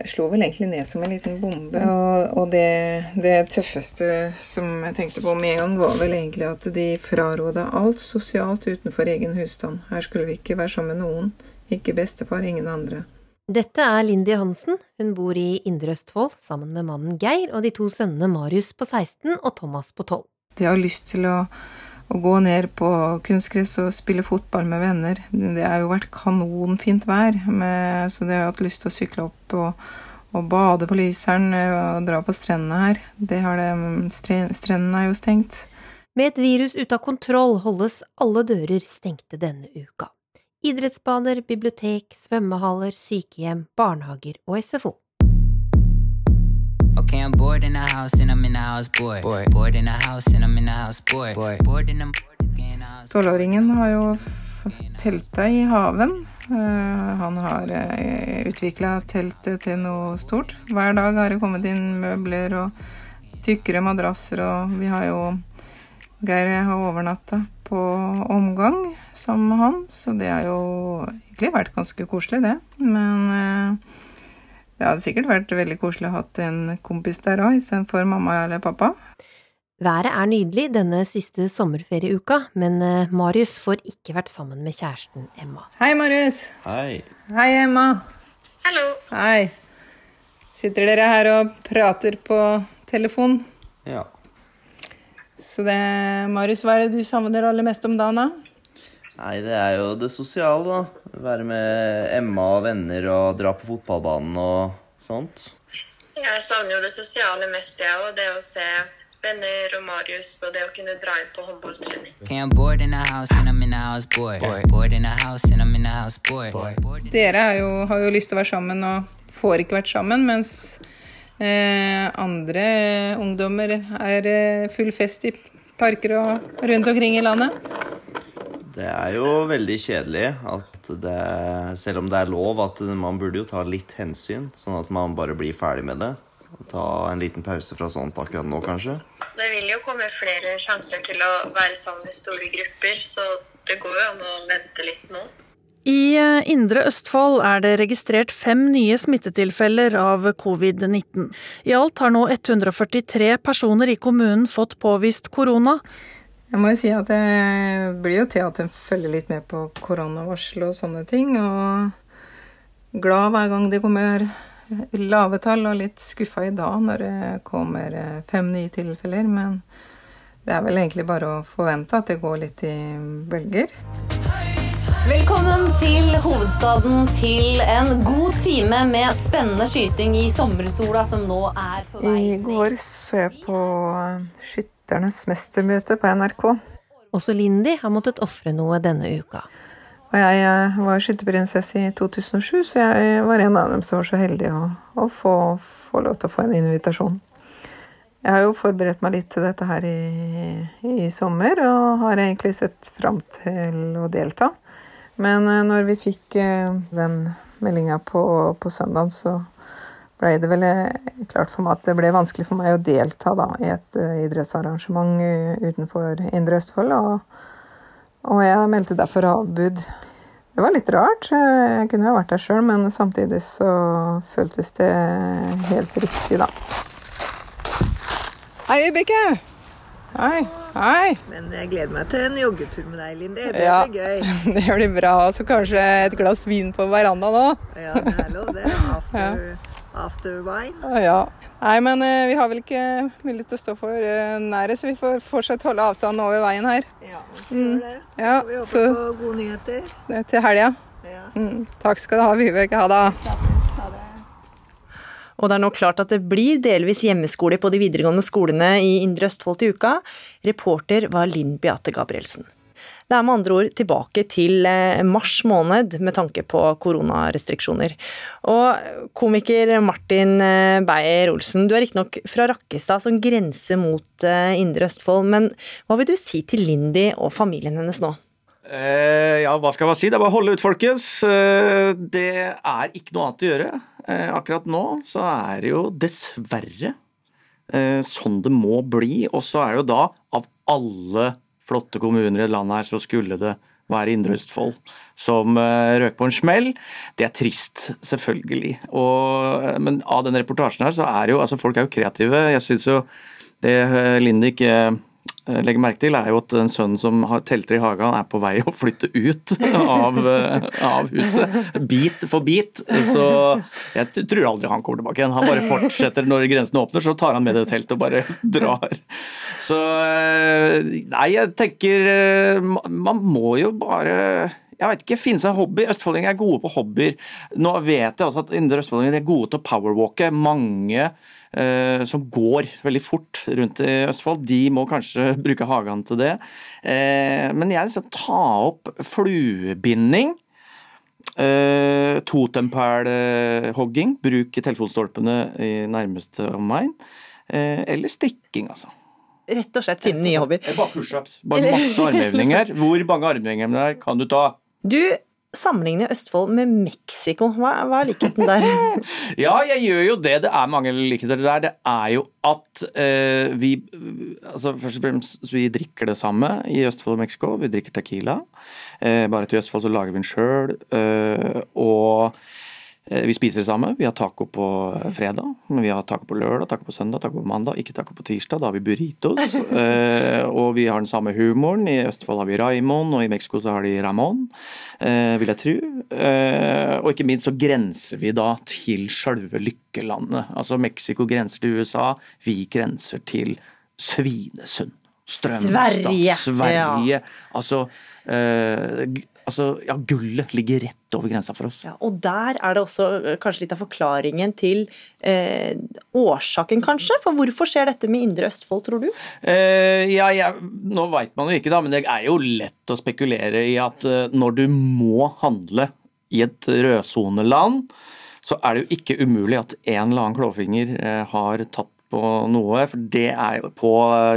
slo vel egentlig ned som en liten bombe. Og, og det, det, tøffeste som jeg tenkte på med en gang, var vel egentlig at de fraråda alt sosialt utenfor egen husstand. Her skulle vi ikke være sammen med noen. Ikke bestefar, ingen andre. Dette er Lindy Hansen. Hun bor i Indre Østfold sammen med mannen Geir og de to sønnene Marius på 16 og Thomas på 12. De har lyst til å å gå ned på kunstgress og spille fotball med venner. Det har jo vært kanonfint vær, med, så det har jeg hatt lyst til å sykle opp og, og bade på Lyseren og dra på strendene her. Det har det, strendene er jo stengt. Med et virus ute av kontroll holdes alle dører stengte denne uka. Idrettsbaner, bibliotek, svømmehaller, sykehjem, barnehager og SFO. Okay, I'm bored in the house and I'm in the house bored. Bored, bored in the house and I'm in the house bored. Bored, bored in the Tolvåringen har jo telta i haven. Uh, han har uh, eh, utvikla teltet til noe stort. Hver dag har det kommet inn møbler og tykkere madrasser, og vi har jo Geir har overnatta på omgang sammen med han, så det har jo egentlig vært ganske koselig, det. Men uh, det hadde sikkert vært veldig koselig å ha en kompis der òg, istedenfor mamma eller pappa. Været er nydelig denne siste sommerferieuka, men eh, Marius får ikke vært sammen med kjæresten Emma. Hei, Marius. Hei. Hei, Emma. Hallo. Hei. Sitter dere her og prater på telefon? Ja. Så det, Marius, hva er det du savner aller mest om dagen, da? Nei, det er jo det sosiale, da. Være med Emma og venner og dra på fotballbanen og sånt. Jeg savner jo det sosiale mest, jeg òg. Det å se venner og Marius og det å kunne dra inn på håndballtrening. Dere jo, har jo lyst til å være sammen og får ikke vært sammen, mens eh, andre ungdommer er eh, full fest i parker og rundt omkring i landet. Det er jo veldig kjedelig at det, selv om det er lov, at man burde jo ta litt hensyn, sånn at man bare blir ferdig med det. Ta en liten pause fra sånt akkurat nå, kanskje. Det vil jo komme flere sjanser til å være sammen i store grupper, så det går jo an å vente litt nå. I eh, Indre Østfold er det registrert fem nye smittetilfeller av covid-19. I alt har nå 143 personer i kommunen fått påvist korona. Jeg må jo si at det blir jo til at hun følger litt med på koronavarsel og sånne ting. Og glad hver gang det kommer lave tall, og litt skuffa i dag når det kommer fem nye tilfeller. Men det er vel egentlig bare å forvente at det går litt i bølger. Velkommen til hovedstaden til en god time med spennende skyting i sommersola som nå er på vei. I går så jeg på skyting Mesternes mestermøte på NRK. Også Lindy har måttet ofre noe denne uka. Og jeg var skytterprinsesse i 2007, så jeg var en av dem som var så heldig å, å få, få, lov til å få en invitasjon. Jeg har jo forberedt meg litt til dette her i, i sommer, og har egentlig sett fram til å delta. Men eh, når vi fikk eh, den meldinga på, på søndag, så ble det vel eh, klart for meg at det ble vanskelig for meg å delta da, i et eh, idrettsarrangement eh, utenfor Indre Østfold. Og, og jeg meldte derfor avbud. Det var litt rart. Jeg kunne jo vært der sjøl, men samtidig så føltes det helt riktig, da. Hei, Vibeke! Hei. Hei. Men jeg gleder meg til en joggetur med deg, Lindy. Det Ja, blir gøy. Det blir bra. Så kanskje et glass vin på verandaen òg. Ja, det er lov, det. After, after wine. Å, Ja. Nei, men eh, vi har vel ikke mulighet til å stå for uh, nære, så vi får fortsatt holde avstanden over veien her. Ja, Mm. det. Ja, Vi håper så på gode nyheter. det er til helga. Mm. Takk skal du ha, Vibeke. Ha det. Og det er nå klart at det blir delvis hjemmeskole på de videregående skolene i Indre Østfold til uka. Reporter var Linn Beate Gabrielsen. Det er med andre ord tilbake til eh, mars måned med tanke på koronarestriksjoner. Og komiker Martin eh, Beyer-Olsen, du er riktignok fra Rakkestad som grenser mot eh, Indre Østfold, men hva vil du si til Lindy og familien hennes nå? Eh, ja, hva skal man si? Det er bare å holde ut, folkens. Det er ikke noe annet å gjøre. Akkurat nå så er det jo dessverre sånn det må bli. Og så er det jo da, av alle flotte kommuner i landet her, så skulle det være Indre Østfold som eh, røk på en smell. Det er trist, selvfølgelig. Og, eh, men av den reportasjen her, så er jo Altså, folk er jo kreative. Jeg syns jo det Lindik eh, legger merke til, er jo at den sønnen som har telter i hagen, er på vei å flytte ut av, eh, av huset. Bit for bit. Så jeg tror aldri han kommer tilbake igjen. Han bare fortsetter når grensene åpner, så tar han med det teltet og bare drar. Så eh, Nei, jeg tenker eh, Man må jo bare jeg vet ikke, finne seg en hobby. Østfoldinger er gode på hobbyer. Nå vet jeg også at indre østfoldinger er gode til å powerwalke. Mange eh, som går veldig fort rundt i Østfold, de må kanskje bruke hagen til det. Eh, men jeg liksom ta opp fluebinding. Uh, Totempælhogging. Bruk telefonstolpene i nærmeste omegn. Eh, eller strikking, altså. Rett og slett finne nye hobbyer. Bare pushups. Bare masse armhevninger. Hvor mange armhevinger kan du ta? Du sammenligner Østfold med Mexico. Hva, hva er likheten der? Ja, jeg gjør jo det. Det er mange likheter der. Det er jo at eh, vi altså Først og fremst vi drikker det samme i Østfold og Mexico. Vi drikker Tequila. Eh, bare til Østfold så lager vi den sjøl. Eh, og vi spiser det samme. Vi har taco på fredag, men vi har taco på lørdag, taco på søndag, taco på mandag, ikke taco på tirsdag. Da har vi burritos. Eh, og vi har den samme humoren. I Østfold har vi Raimon, og i Mexico så har de Ramón, eh, vil jeg tro. Eh, og ikke minst så grenser vi da til sjølve lykkelandet. Altså Mexico grenser til USA, vi grenser til Svinesund. Strømstad, Sverige. Sverige. Altså, eh, g- altså Ja, gullet ligger rett over grensa for oss. Ja, og der er det også eh, kanskje litt av forklaringen til eh, årsaken, kanskje? For hvorfor skjer dette med Indre Østfold, tror du? Eh, ja, ja, nå veit man jo ikke, da, men det er jo lett å spekulere i at eh, når du må handle i et rødsoneland, så er det jo ikke umulig at en eller annen klåfinger eh, har tatt på noe. For det er jo på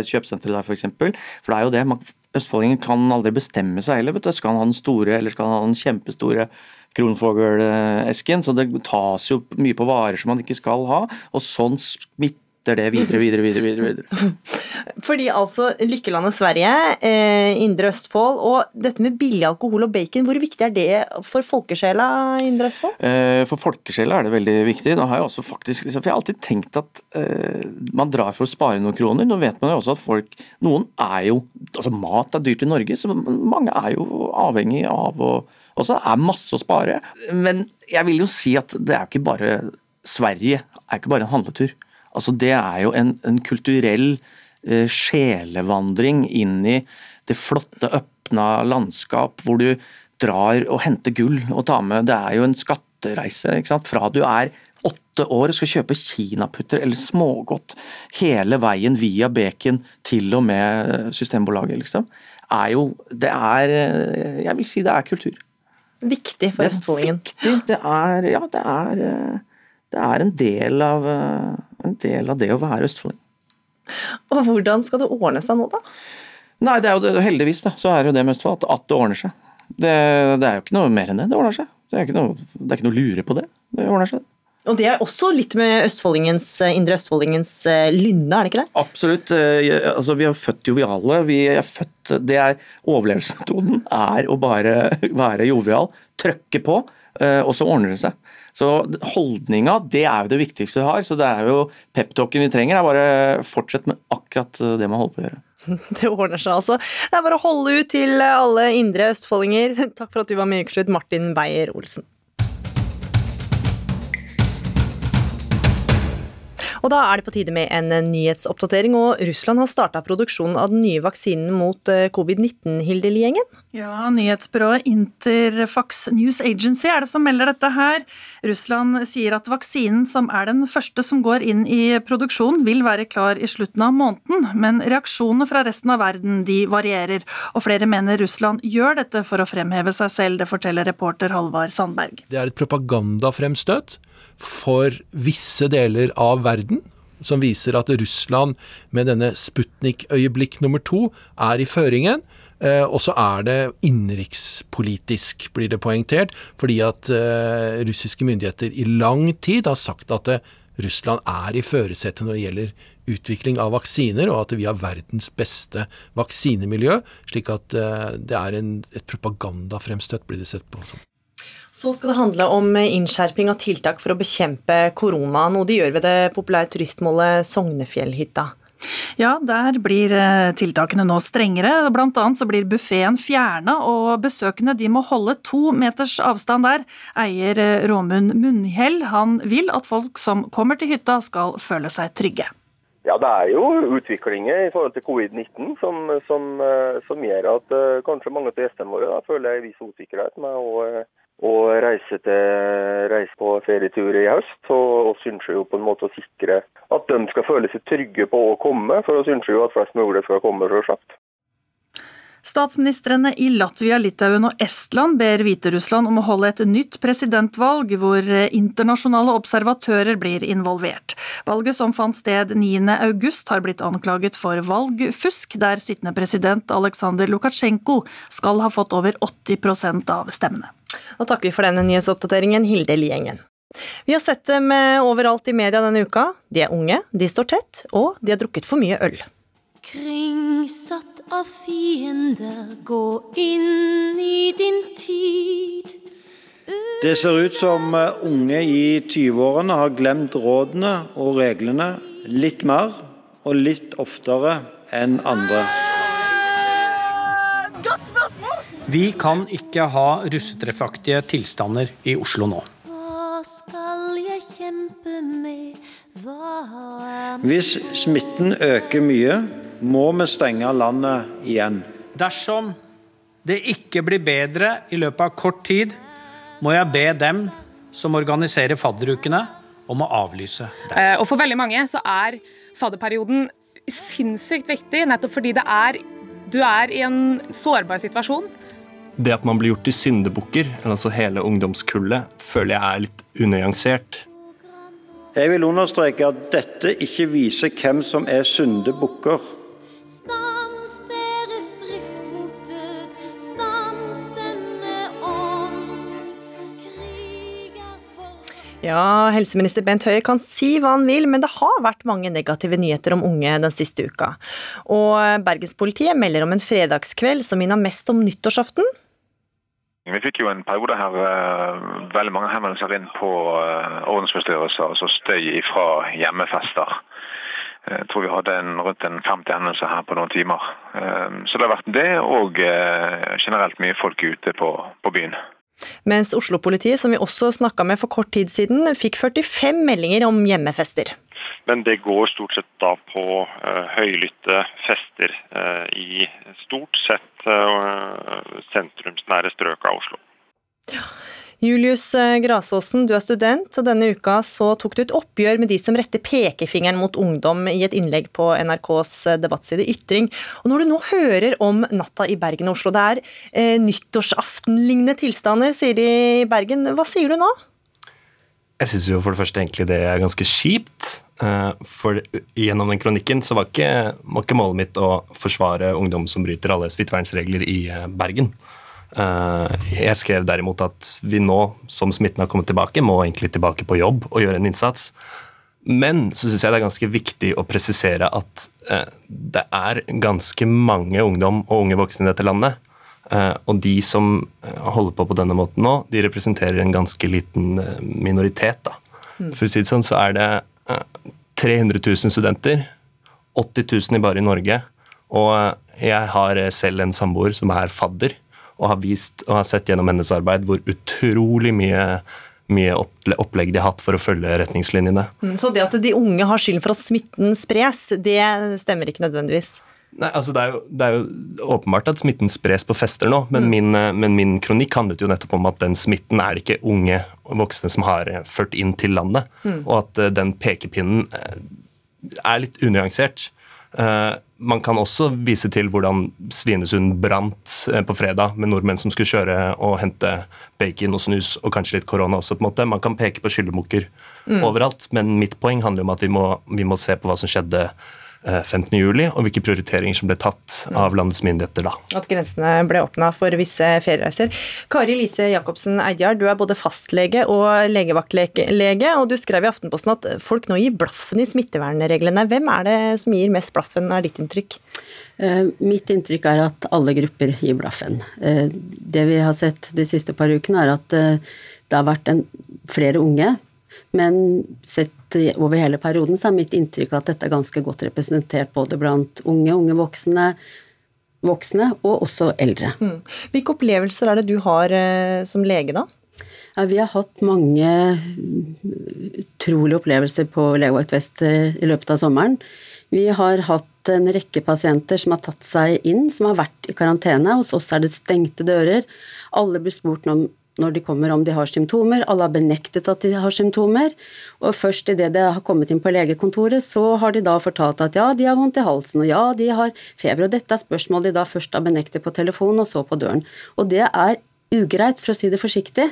kjøpesenteret der, f.eks. For, for det er jo det. Man, østfoldingen kan aldri bestemme seg heller. vet du. Skal han ha den store, eller skal han ha den kjempestore kronfogelesken? Så det tas jo mye på varer som man ikke skal ha, og sånn smitter det videre, videre, videre. videre, videre. Fordi altså Lykkelandet Sverige, eh, Indre Østfold og dette med billig alkohol og bacon, hvor viktig er det for folkesjela i Indre Østfold? Eh, For folkesjela er det veldig viktig. Da har jeg også faktisk, liksom, for jeg har alltid tenkt at eh, man drar for å spare noen kroner. Nå vet man jo også at folk Noen er jo altså Mat er dyrt i Norge, så mange er jo avhengig av å Og så er masse å spare. Men jeg vil jo si at det er ikke bare Sverige er ikke bare en handletur. Altså Det er jo en, en kulturell eh, sjelevandring inn i det flotte, åpna landskap hvor du drar og henter gull og tar med Det er jo en skattereise. ikke sant? Fra du er åtte år og skal kjøpe kinaputter eller smågodt hele veien via bacon til og med Systembolaget, liksom. Er jo Det er eh, Jeg vil si det er kultur. Viktig for østfoldingen. Viktig. Det er Ja, det er eh, Det er en del av eh, en del av det å være østfolding. Og hvordan skal det ordne seg nå, da? Nei, det er jo det, heldigvis da, så er det jo det med Østfold, at, at det ordner seg. Det, det er jo ikke noe mer enn det. Det ordner seg. Det er ikke noe, det er ikke noe lure på det. Det ordner seg. Og det er også litt med østfoldingens, eh, indre østfoldingens eh, lynne, er det ikke det? Absolutt. Altså, vi er født joviale. Vi er født, det er Overlevelsesmetoden er å bare være jovial, trøkke på, og så ordner det seg. Så holdninga, det er jo det viktigste vi har. Så det er jo peptalken vi trenger. er bare fortsett med akkurat det man holder på å gjøre. Det ordner seg altså. Det er bare å holde ut til alle indre østfoldinger. Takk for at du var med i Ukeslutt, Martin Beyer-Olsen. Og da er det på tide med en nyhetsoppdatering, og Russland har starta produksjonen av den nye vaksinen mot eh, covid-19, Hilde Liengen? Ja, nyhetsbyrået Interfax News Agency er det som melder dette her. Russland sier at vaksinen, som er den første som går inn i produksjon, vil være klar i slutten av måneden, men reaksjonene fra resten av verden de varierer, og flere mener Russland gjør dette for å fremheve seg selv, det forteller reporter Halvard Sandberg. Det er et propagandafremstøt for visse deler av verden, som viser at Russland med denne Sputnik-øyeblikk nummer to er i føringen. Eh, og så er det innenrikspolitisk, blir det poengtert, fordi at uh, russiske myndigheter i lang tid har sagt at uh, Russland er i førersetet når det gjelder utvikling av vaksiner, og at vi har verdens beste vaksinemiljø. Slik at det er en, et propagandafremstøt, blir det sett på som. Så skal det handle om innskjerping av tiltak for å bekjempe korona, noe de gjør ved det populære turistmålet Sognefjellhytta. Ja, der blir eh, tiltakene nå strengere. Blant annet så blir buffeen fjerna, og besøkende de må holde to meters avstand der. Eier eh, Råmund Munnhell han vil at folk som kommer til hytta skal føle seg trygge. Ja, Det er jo utviklinger i forhold til covid-19 som, som, eh, som, gjør at kanskje mange av gjestene våre da, føler en viss usikkerhet med å og reise, til, reise på ferietur i høst. Og oss ønsker jo på en måte å sikre at de skal føle seg trygge på å komme, for oss ønsker jo at flest mulig skal komme, selvsagt. Statsministrene i Latvia, Litauen og Estland ber Hviterussland om å holde et nytt presidentvalg hvor internasjonale observatører blir involvert. Valget som fant sted 9.8 har blitt anklaget for valgfusk, der sittende president Aleksandr Lukasjenko skal ha fått over 80% av stemmene. Da takker vi for denne nyhetsoppdateringen, Hilde Liengen. Vi har sett dem eh, overalt i media denne uka. De er unge, de står tett, og de har drukket for mye øl. Kringsatt av fiender, gå inn i din tid. Det ser ut som eh, unge i 20-årene har glemt rådene og reglene litt mer og litt oftere enn andre. Vi kan ikke ha russetreffaktige tilstander i Oslo nå. Hvis smitten øker mye, må vi stenge landet igjen. Dersom det ikke blir bedre i løpet av kort tid, må jeg be dem som organiserer fadderukene, om å avlyse det. Eh, og For veldig mange så er fadderperioden sinnssykt viktig, nettopp fordi det er, du er i en sårbar situasjon det at man blir gjort til syndebukker, altså hele ungdomskullet, føler jeg er litt unyansert. Jeg vil understreke at dette ikke viser hvem som er syndebukker. Stans deres drift mot død, stans denne ånd. Ja, helseminister Bent Høie kan si hva han vil, men det har vært mange negative nyheter om unge den siste uka. Og Bergenspolitiet melder om en fredagskveld som minner mest om nyttårsaften. Vi fikk jo en periode her uh, veldig mange henvendelser inn på uh, ordensforstyrrelser, altså støy fra hjemmefester. Eh, jeg tror vi hadde en, rundt en 50 henvendelser her på noen timer. Så det har vært det, og generelt mye folk ute på, på byen. Mens Oslo-politiet, som vi også snakka med for kort tid siden, fikk 45 meldinger om hjemmefester. Men det går stort sett da på uh, høylytte fester uh, i stort sett uh, sentrumsnære strøk av Oslo. Ja. Julius Grasåsen, du er student, og denne uka så tok du et oppgjør med de som retter pekefingeren mot ungdom i et innlegg på NRKs debattside Ytring. Og når du nå hører om natta i Bergen og Oslo, det er eh, nyttårsaftenlignende tilstander, sier de i Bergen. Hva sier du nå? Jeg syns jo for det første egentlig det er ganske kjipt. Eh, for gjennom den kronikken så var ikke, var ikke målet mitt å forsvare ungdom som bryter alle smittevernregler i eh, Bergen. Eh, jeg skrev derimot at vi nå, som smitten har kommet tilbake, må egentlig tilbake på jobb og gjøre en innsats. Men så syns jeg det er ganske viktig å presisere at eh, det er ganske mange ungdom og unge voksne i dette landet. Eh, og de som holder på på denne måten nå, de representerer en ganske liten minoritet. da. Mm. For å si det sånn, så er det eh, 300 000 studenter, 80 000 bare i Norge. Og jeg har selv en samboer som er fadder, og har vist og har sett gjennom hennes arbeid hvor utrolig mye, mye opplegg de har hatt for å følge retningslinjene. Mm, Så det at de unge har skylden for at smitten spres, det stemmer ikke nødvendigvis. Nei, altså det er, jo, det er jo åpenbart at smitten spres på fester nå, men, min, eh, men min kronikk handlet jo nettopp om at den smitten er det ikke unge og voksne som har eh, ført inn til landet, Mm. og at eh, den pekepinnen er litt unyansert. Man kan også vise til hvordan Svinesund brant eh, på fredag med nordmenn som skulle kjøre og hente bacon og snus og kanskje litt korona også. på en måte. Man kan peke på skyldebukker Mm. overalt, men mitt poeng handler om at vi må, vi må se på hva som skjedde eh, 15. juli, og hvilke prioriteringer som ble tatt av landets myndigheter da. At grensene ble åpna for visse feriereiser. Kari Lise Jacobsen Eidjar, du er både fastlege og legevaktlege, og du skrev i Aftenposten at folk nå gir blaffen i smittevernreglene. Hvem er det som gir mest blaffen, er ditt inntrykk? Eh, Mitt inntrykk er at alle grupper gir blaffen. Eh, Det vi har sett de siste par ukene, er at eh, det har vært en, flere unge. Men sett over hele perioden så er mitt inntrykk at dette er ganske godt representert både blant unge, unge voksne, voksne og også eldre. Mm. Hvilke opplevelser er det du har eh, som lege, da? Ja, vi har hatt mange utrolige opplevelser på Legevakt Vest eh, i løpet av sommeren. Vi har hatt en rekke pasienter som har tatt seg inn, som har vært i karantene. Hos oss er det stengte dører. Alle blir spurt om når de kommer om de har symptomer. Alle har benektet at de har symptomer. Og først idet de har kommet inn på legekontoret, så har de da fortalt at ja, de har vondt i halsen, og ja, de har feber. Og dette er spørsmål de da først har benektet på telefon, og så på døren. Og det er ugreit, for å si det forsiktig.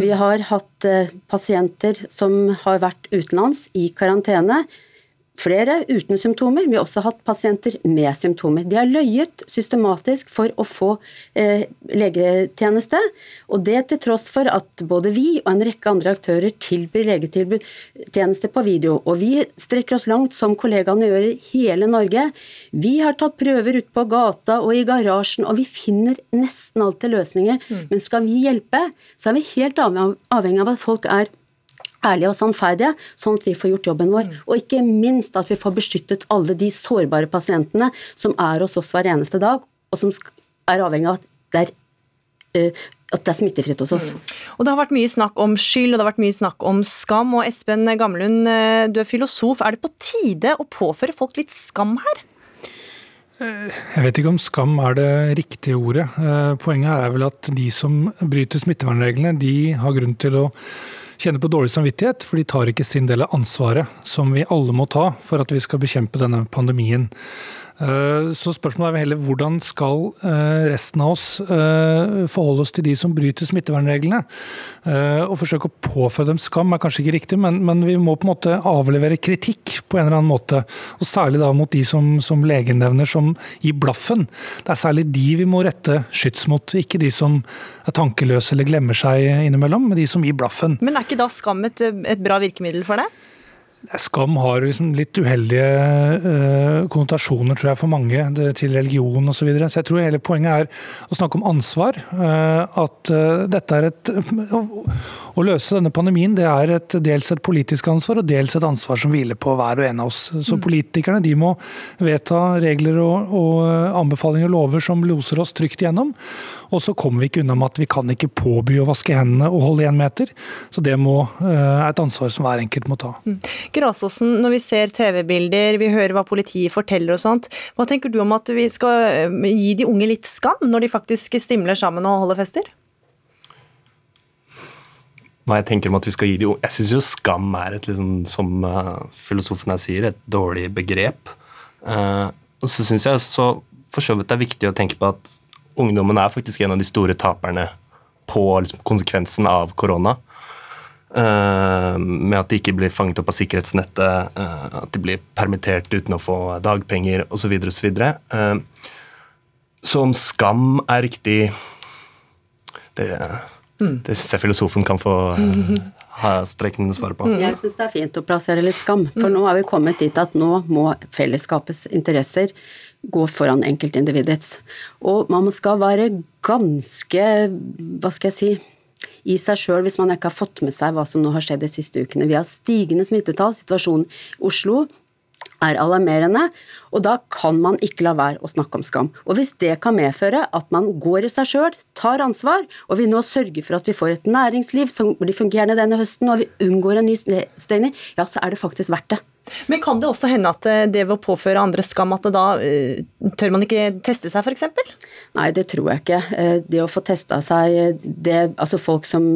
Vi har hatt eh, pasienter som har vært utenlands i karantene. Flere uten symptomer. Vi har også hatt pasienter med symptomer. De har løyet systematisk for å få eh, legetjeneste, og det til tross for at både vi og en rekke andre aktører tilbyr legetjeneste på video. Og vi strekker oss langt, som kollegaene gjør i hele Norge. Vi har tatt prøver ute på gata og i garasjen, og vi finner nesten alltid løsninger. Men skal vi hjelpe, så er vi helt avhengig av at folk er ærlige og sannferdige, sånn at vi får gjort jobben vår. Og ikke minst at vi får beskyttet alle de sårbare pasientene som er hos oss hver eneste dag, og som er avhengig av at det er, eh, at det er smittefritt hos oss. Og Det har vært mye snakk om skyld og det har vært mye snakk om skam. og Espen Gamlund, eh, du er filosof. Er det på tide å påføre folk litt skam her? Jeg vet ikke om skam er det riktige ordet. Eh, Poenget er vel at de som bryter smittevernreglene, de har grunn til å kjenne på dårlig samvittighet, for de tar ikke sin del av ansvaret som vi alle må ta for at vi skal bekjempe denne pandemien. Eh, Så spørsmålet er heller hvordan skal eh, resten av oss eh, forholde oss til de som bryter smittevernreglene? Å forsøke å påføre dem skam er kanskje ikke riktig, men, men vi må på en måte avlevere kritikk på en eller annen måte. Og særlig da mot de som, som legen nevner som gir blaffen. Det er særlig de vi må rette skyts mot, ikke de som er tankeløse eller glemmer seg innimellom, men de som gir blaffen. Men er ikke da skam et, et bra virkemiddel for det? Skam har liksom litt uheldige eh, konnotasjoner, tror jeg, for mange, det, til religion osv. Så, videre. så jeg tror hele poenget er å snakke om ansvar. eh, at eh, dette er et å, løse denne pandemien det er et, dels et politisk ansvar og dels et ansvar som hviler på hver og en av oss. Så Mm. politikerne de må vedta regler og, og anbefalinger og lover som loser oss trygt gjennom. Og så kommer vi ikke unna med at vi kan ikke påby å vaske hendene og holde én meter. Så det må, er et ansvar som hver enkelt må ta. Grasåsen, når vi ser TV-bilder, vi hører hva politiet forteller og sånt, hva tenker du om at vi skal eh, gi de unge litt skam når de faktisk stimler sammen og holder fester? hva jeg tenker om at vi skal gi de unge Jeg syns jo skam er et liksom, som eh, filosofen her sier, et dårlig begrep. Eh, og så syns jeg så for så vidt det er viktig å tenke på at ungdommen er faktisk en av de store taperne på liksom, konsekvensen av korona. Eh, med at de ikke blir fanget opp av sikkerhetsnettet, eh, at de blir permittert uten å få dagpenger osv. osv. Uh, så om skam er riktig det, det syns jeg filosofen kan få ha strekkende svar på. Jeg syns det er fint å plassere litt skam, for nå er vi kommet dit at nå må fellesskapets interesser gå foran enkeltindividets. Og man skal være ganske, hva skal jeg si, i seg sjøl hvis man ikke har fått med seg hva som nå har skjedd de siste ukene. Vi har stigende smittetall. Situasjonen i Oslo er alarmerende, og da kan man ikke la være å snakke om skam. Og hvis det kan medføre at man går i seg sjøl, tar ansvar, og vi nå sørger for at vi får et næringsliv som blir fungerende denne høsten, og vi unngår en ny stengning, ja, så er det faktisk verdt det. Men kan det også hende at eh, det ved å påføre andre skam, at da uh, tør man ikke teste seg, f.eks.? Nei, det tror jeg ikke. Eh, det å få testa seg det, Altså folk som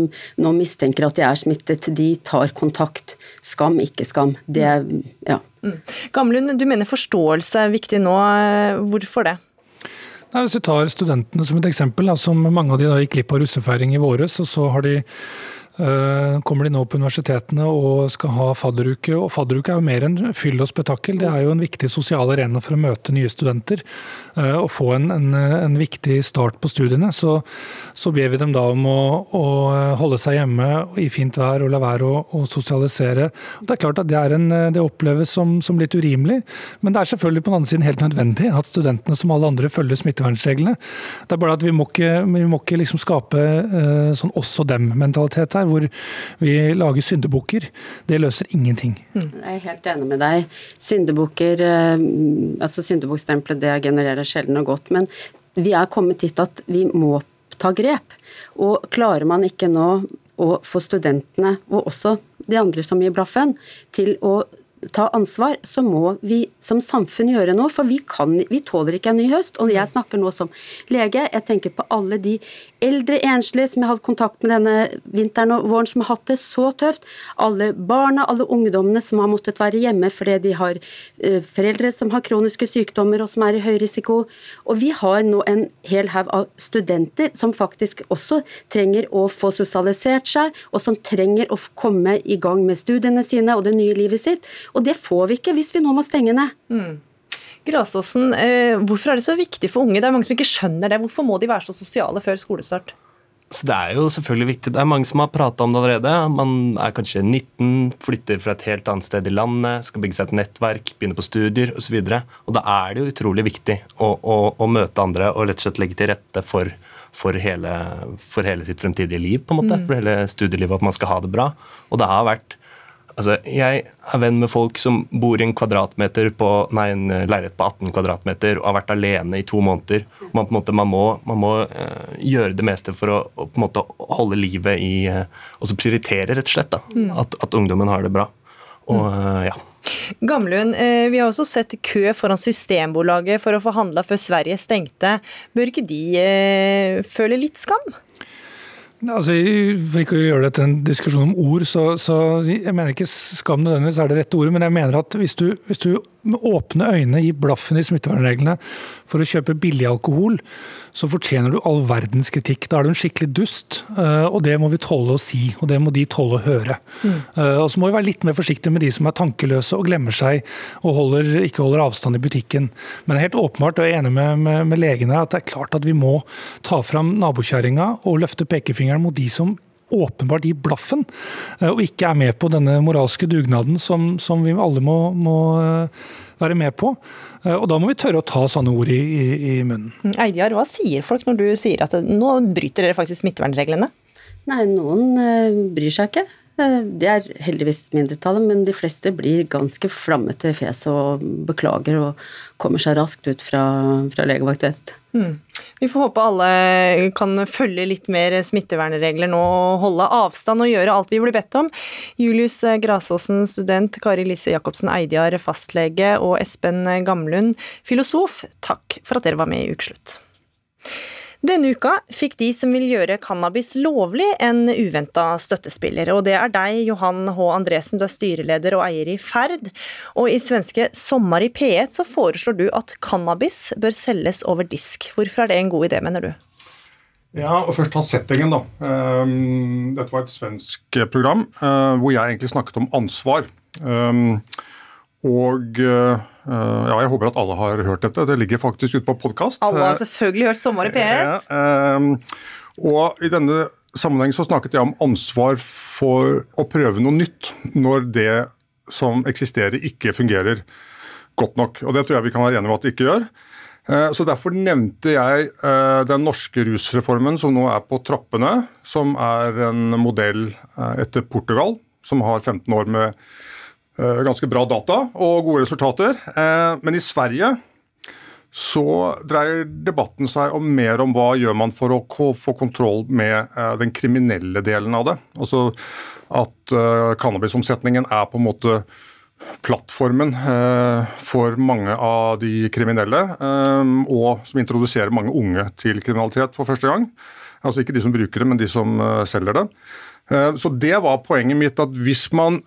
nå mistenker at de er smittet, de tar kontakt. Skam, ikke skam. Det ja. Mm. Gamlund, du mener forståelse er viktig nå. Hvorfor det? Nei, hvis vi tar studentene som et eksempel, som som mange av de da gikk glipp av russefeiring i våres, og så har de Eh, kommer de nå på universitetene og skal ha fadderuke. Og fadderuke er jo mer enn fyll og spetakkel. Det er jo en viktig sosial arena for å møte nye studenter eh, og få en, en, en viktig start på studiene. Så, så, ber vi dem da om å, å, holde seg hjemme i fint vær og la være å, å sosialisere. Det er klart at det, en, det oppleves som, som, litt urimelig, men det er selvfølgelig på den andre siden helt nødvendig at studentene som alle andre følger smittevernreglene. Det er bare at vi må ikke, vi må ikke liksom skape sånn også dem-mentalitet her hvor vi lager syndebukker, det løser ingenting. Mm. Jeg er helt enig med deg. Syndebukker, eh, altså Syndebukkstempelet det genererer sjelden og godt. Men vi er kommet dit at vi må ta grep. Og klarer man ikke nå å få studentene, og også de andre som gir blaffen, til å ta ansvar, så må vi som samfunn gjøre noe. For vi, kan, vi tåler ikke en ny høst. Og jeg snakker nå som lege. Jeg tenker på alle de eldre enslige som jeg har hatt kontakt med denne vinteren og våren, som har hatt det så tøft. Alle barna, alle ungdommene som har måttet være hjemme fordi de har uh, foreldre som har kroniske sykdommer og som er i høy risiko. Og vi har nå en hel haug av studenter som faktisk også trenger å få sosialisert seg, og som trenger å komme i gang med studiene sine og det nye livet sitt. Og det får vi ikke hvis vi nå må stenge ned. Mm. Grasåsen, eh, hvorfor er det så viktig for unge? Det er mange som ikke skjønner det. Hvorfor må de være så sosiale før skolestart? Så Det er jo selvfølgelig viktig. Det er mange som har prata om det allerede. Man er kanskje 19, flytter fra et helt annet sted i landet, skal bygge seg et nettverk, begynne på studier osv. Og, så og da er det jo utrolig viktig å, å, å, møte andre og rett og slett legge til rette for, for, hele, for hele, sitt fremtidige liv, på en måte. Mm. For hele studielivet, at man skal ha det bra. Og det har vært Altså, jeg er venn med folk som bor i en kvadratmeter på, nei, en leilighet på 18 kvadratmeter og har vært alene i to måneder. Man, måte, man må, man må uh, gjøre det meste for å, å måte, holde livet i uh, Og så prioritere, rett og slett, da, mm. at, at, ungdommen har det bra. Og uh, ja. Gamlund, vi har også sett kø foran Systembolaget for å få handla før Sverige stengte. Bør ikke de føle litt skam? Altså, For ikke å gjøre det til en diskusjon om ord, så, så jeg mener ikke skam nødvendigvis er det rette ordet, men jeg mener at hvis du, hvis du med åpne øyne gir blaffen i smittevernreglene for å kjøpe billig alkohol, så fortjener du all verdens kritikk. Da er du en skikkelig dust, eh, og det må vi tåle å si, og det må de tåle å høre. Mm. Eh, og så må vi være litt mer forsiktige med de som er tankeløse og glemmer seg og holder, ikke holder avstand i butikken. Men helt åpenbart, og jeg er enig med, med, med legene, at det er klart at vi må ta fram nabokjerringa og løfte pekefingeren mot de som åpenbart gir blaffen, eh, og ikke er med på denne moralske dugnaden som, som vi alle må, må, eh, være med på. Eh, og da må vi tørre å ta sånne ord i, i, i munnen. Eidjar, Eidiar, hva sier folk når du sier at nå bryter dere faktisk smittevernreglene? Nei, noen bryr seg ikke. Det er heldigvis mindretallet, men de fleste blir ganske flammete i fjeset og beklager og kommer seg raskt ut fra, fra legevakt vest. Mm. Vi får håpe alle kan følge litt mer smittevernregler nå, holde avstand og gjøre alt vi blir bedt om. Julius Grasåsen, student, Kari Lise Jacobsen Eidjar, fastlege, og Espen Gamlund, filosof, takk for at dere var med i Ukeslutt. Denne uka fikk de som vil gjøre cannabis lovlig, en uventa støttespiller. Og det er deg, Johan H. Andresen, du er styreleder og eier i Ferd. Og i svenske Sommar i P1 så foreslår du at cannabis bør selges over disk. Hvorfor er det en god idé, mener du? Ja, og Først ta settingen. da. Ehm, dette var et svensk program eh, hvor jeg egentlig snakket om ansvar. Og eh, ja, jeg håper at alle har hørt dette. Det ligger faktisk ute på podkast. Alle har selvfølgelig hørt 'Sommer i P1'. Ja, Og I denne sammenheng så snakket jeg om ansvar for å prøve noe nytt når det som eksisterer ikke fungerer godt nok. Og Det tror jeg vi kan være enige om at det ikke gjør. Eh, så Derfor nevnte jeg eh, den norske rusreformen som nå er på trappene, som er en modell eh, etter Portugal, som har 15 år med ganske bra data og gode resultater. Men i Sverige så dreier debatten seg om mer om hva gjør man for å få kontroll med uh, den kriminelle delen av det. Altså at cannabisomsetningen er på en måte plattformen for mange av de kriminelle, og som introduserer mange unge til kriminalitet for første gang. Altså ikke de som bruker det, men de som selger det. Så det var poenget mitt, at hvis man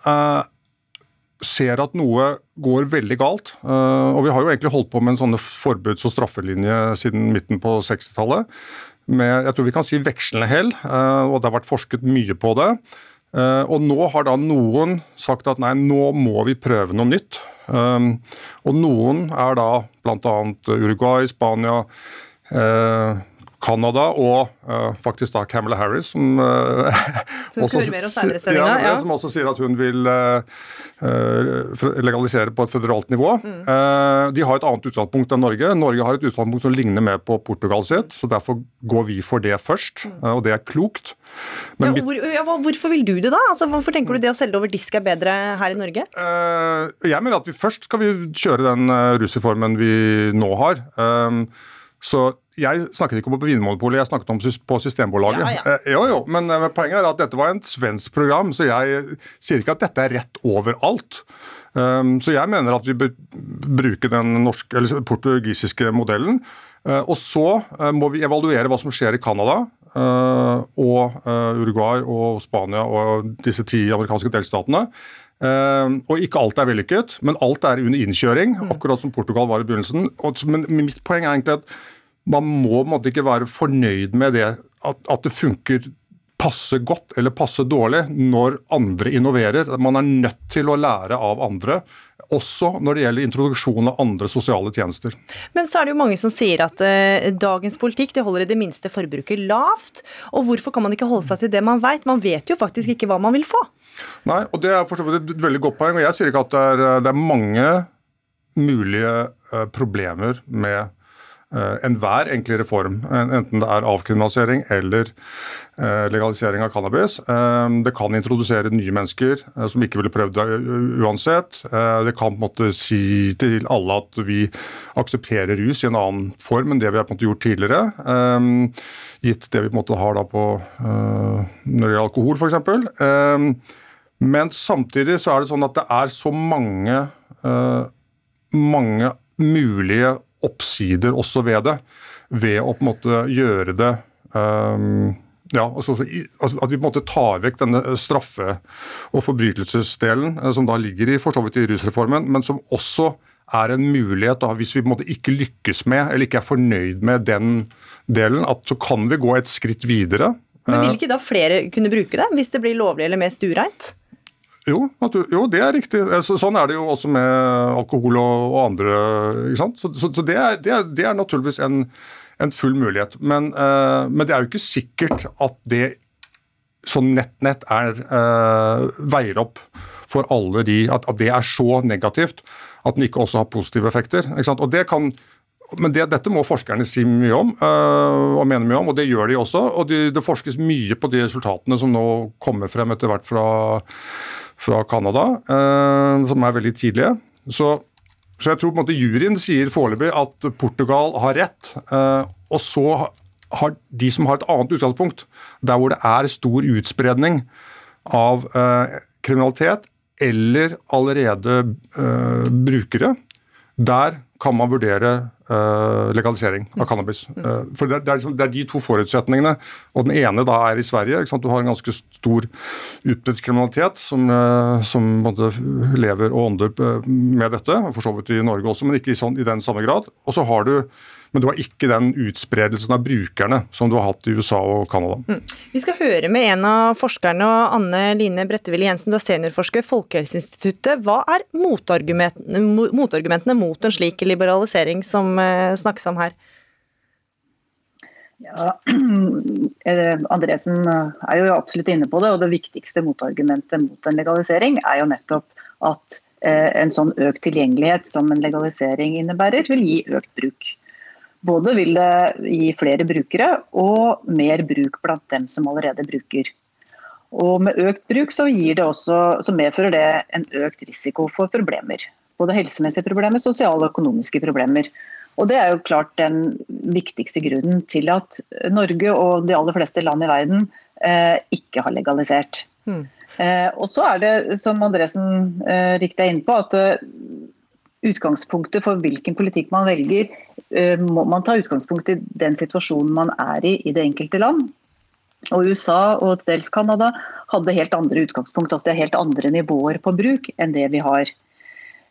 ser at noe går veldig galt. Eh, og vi har jo egentlig holdt på med en sånne forbuds- og straffelinje siden midten på 60-tallet. Med jeg tror vi kan si vekslende hell, eh, og det har vært forsket mye på det. Eh, og nå har da noen sagt at nei, nå må vi prøve noe nytt. Og noen er da bl.a. Uruguay, Spania, Canada og uh, faktisk da Camilla Harris, som, uh, også, også, ja, ja. som også sier at hun vil uh, legalisere på et føderalt nivå. Mm. de har et annet utgangspunkt enn Norge. Norge har et utgangspunkt som ligner mer på Portugal sitt, så derfor går vi for det først, mm. og det er klokt. Ja, hvor, hvorfor vil du det, da? Altså, hvorfor tenker du det å selge over disk er bedre her i Norge? jeg mener at vi først skal vi kjøre den rusreformen vi nå har. så jeg snakket ikke om Vinmonopolet, jeg snakket om på Systembolaget. Ja, ja. Eh, jo, jo, men eh, poenget er at dette var en svensk program, så jeg sier ikke at dette er rett overalt. Um, så jeg mener at vi bør bruke den norske, eller portugisiske modellen. Uh, og så uh, må vi evaluere hva som skjer i Canada uh, og Uruguay og Spania og disse ti amerikanske delstatene. og ikke alt er vellykket, men alt er under innkjøring, mm. akkurat som Portugal var i begynnelsen. Og, men mitt poeng er egentlig at man må måtte ikke være fornøyd med det, at, at det funker passe godt eller passe dårlig når andre innoverer. Man er nødt til å lære av andre. Også når det gjelder introduksjon av andre sosiale tjenester. Men så er det jo mange som sier at eh, dagens politikk det holder i det minste forbruket lavt. Og hvorfor kan man ikke holde seg til det man vet? Man vet jo faktisk ikke hva man vil få. Nei, og det er for så vidt et veldig godt poeng. og Jeg sier ikke at det er, det er mange mulige uh, problemer med Eh, enhver enklere form, enten det er avkriminalisering eller eh, legalisering av cannabis. Eh, det kan introdusere nye mennesker som ikke ville prøvd det uansett. Det kan på en måte si til alle at vi aksepterer rus i en annen form enn det vi har på en måte gjort tidligere. Gitt det vi på en måte har da på når det gjelder alkohol, f.eks. Men samtidig så er det sånn at det er så mange, mange mulige oppsider også ved det. Ved å på en måte gjøre det um, ja, altså, altså, At vi på en måte tar vekk denne straffe- og forbrytelsesdelen eh, som da ligger i for så vidt i rusreformen, men som også er en mulighet da, hvis vi på en måte ikke lykkes med, eller ikke er fornøyd med den delen, at så kan vi gå et skritt videre. Men Vil ikke da flere kunne bruke det, hvis det blir lovlig eller mer stuereint? Jo, jo, det er riktig. Eh, sånn er det jo også med alkohol og, og andre. Så, så, så det, er, det, er, det, er, naturligvis en, en full mulighet. Men, uh, men, det er jo ikke sikkert at det sånn nett-nett er uh, veier opp for alle de at, at, det er så negativt at den ikke også har positive effekter. ikke sant? Og det kan men det, dette må forskerne si mye om, øh, og mene mye om, og det gjør de også. Og de, det forskes mye på de resultatene som nå kommer frem etter hvert fra fra Canada, eh, som er veldig tidlige. Så, så, jeg tror på en måte juryen sier foreløpig at Portugal har rett. Eh, og så har de som har et annet utgangspunkt, der hvor det er stor utspredning av eh, kriminalitet eller allerede brukere, der kan man vurdere uh, legalisering av cannabis. Uh, for det, det, er liksom, det, er de to forutsetningene. Og den ene da er i Sverige. Du har en ganske stor utbredt kriminalitet som, uh, som lever og ånder med dette. For så vidt i Norge også, men ikke i, sånn, i den samme grad. Og så har du men du har ikke den utspredelsen av brukerne som du har hatt i USA og Canada. Mm. Vi skal høre med en av forskerne, Anne Line Bretteville Jensen, du er seniorforsker ved Folkehelseinstituttet. Hva er motargumentene, motargumentene mot en slik liberalisering som eh, snakkes om her? Ja, Andresen er jo absolutt inne på det. og Det viktigste motargumentet mot en legalisering er jo nettopp at en sånn økt tilgjengelighet som en legalisering innebærer, vil gi økt bruk. Både vil det gi flere brukere og mer bruk blant dem som allerede bruker. Og med økt bruk så, også, så medfører det en økt risiko for problemer. Både helsemessige problemer, sosiale og økonomiske problemer. Og Det er jo klart den viktigste grunnen til at Norge og de aller fleste land i verden eh, ikke har legalisert. Mm. Eh, og så er det, som Andresen eh, riktig er inne på, at eh, utgangspunktet for hvilken politikk man velger, eh, må man ta utgangspunkt i den situasjonen man er i i det enkelte land. Og USA og til dels Canada hadde helt andre utgangspunkt, altså det er helt andre nivåer på bruk enn det vi har.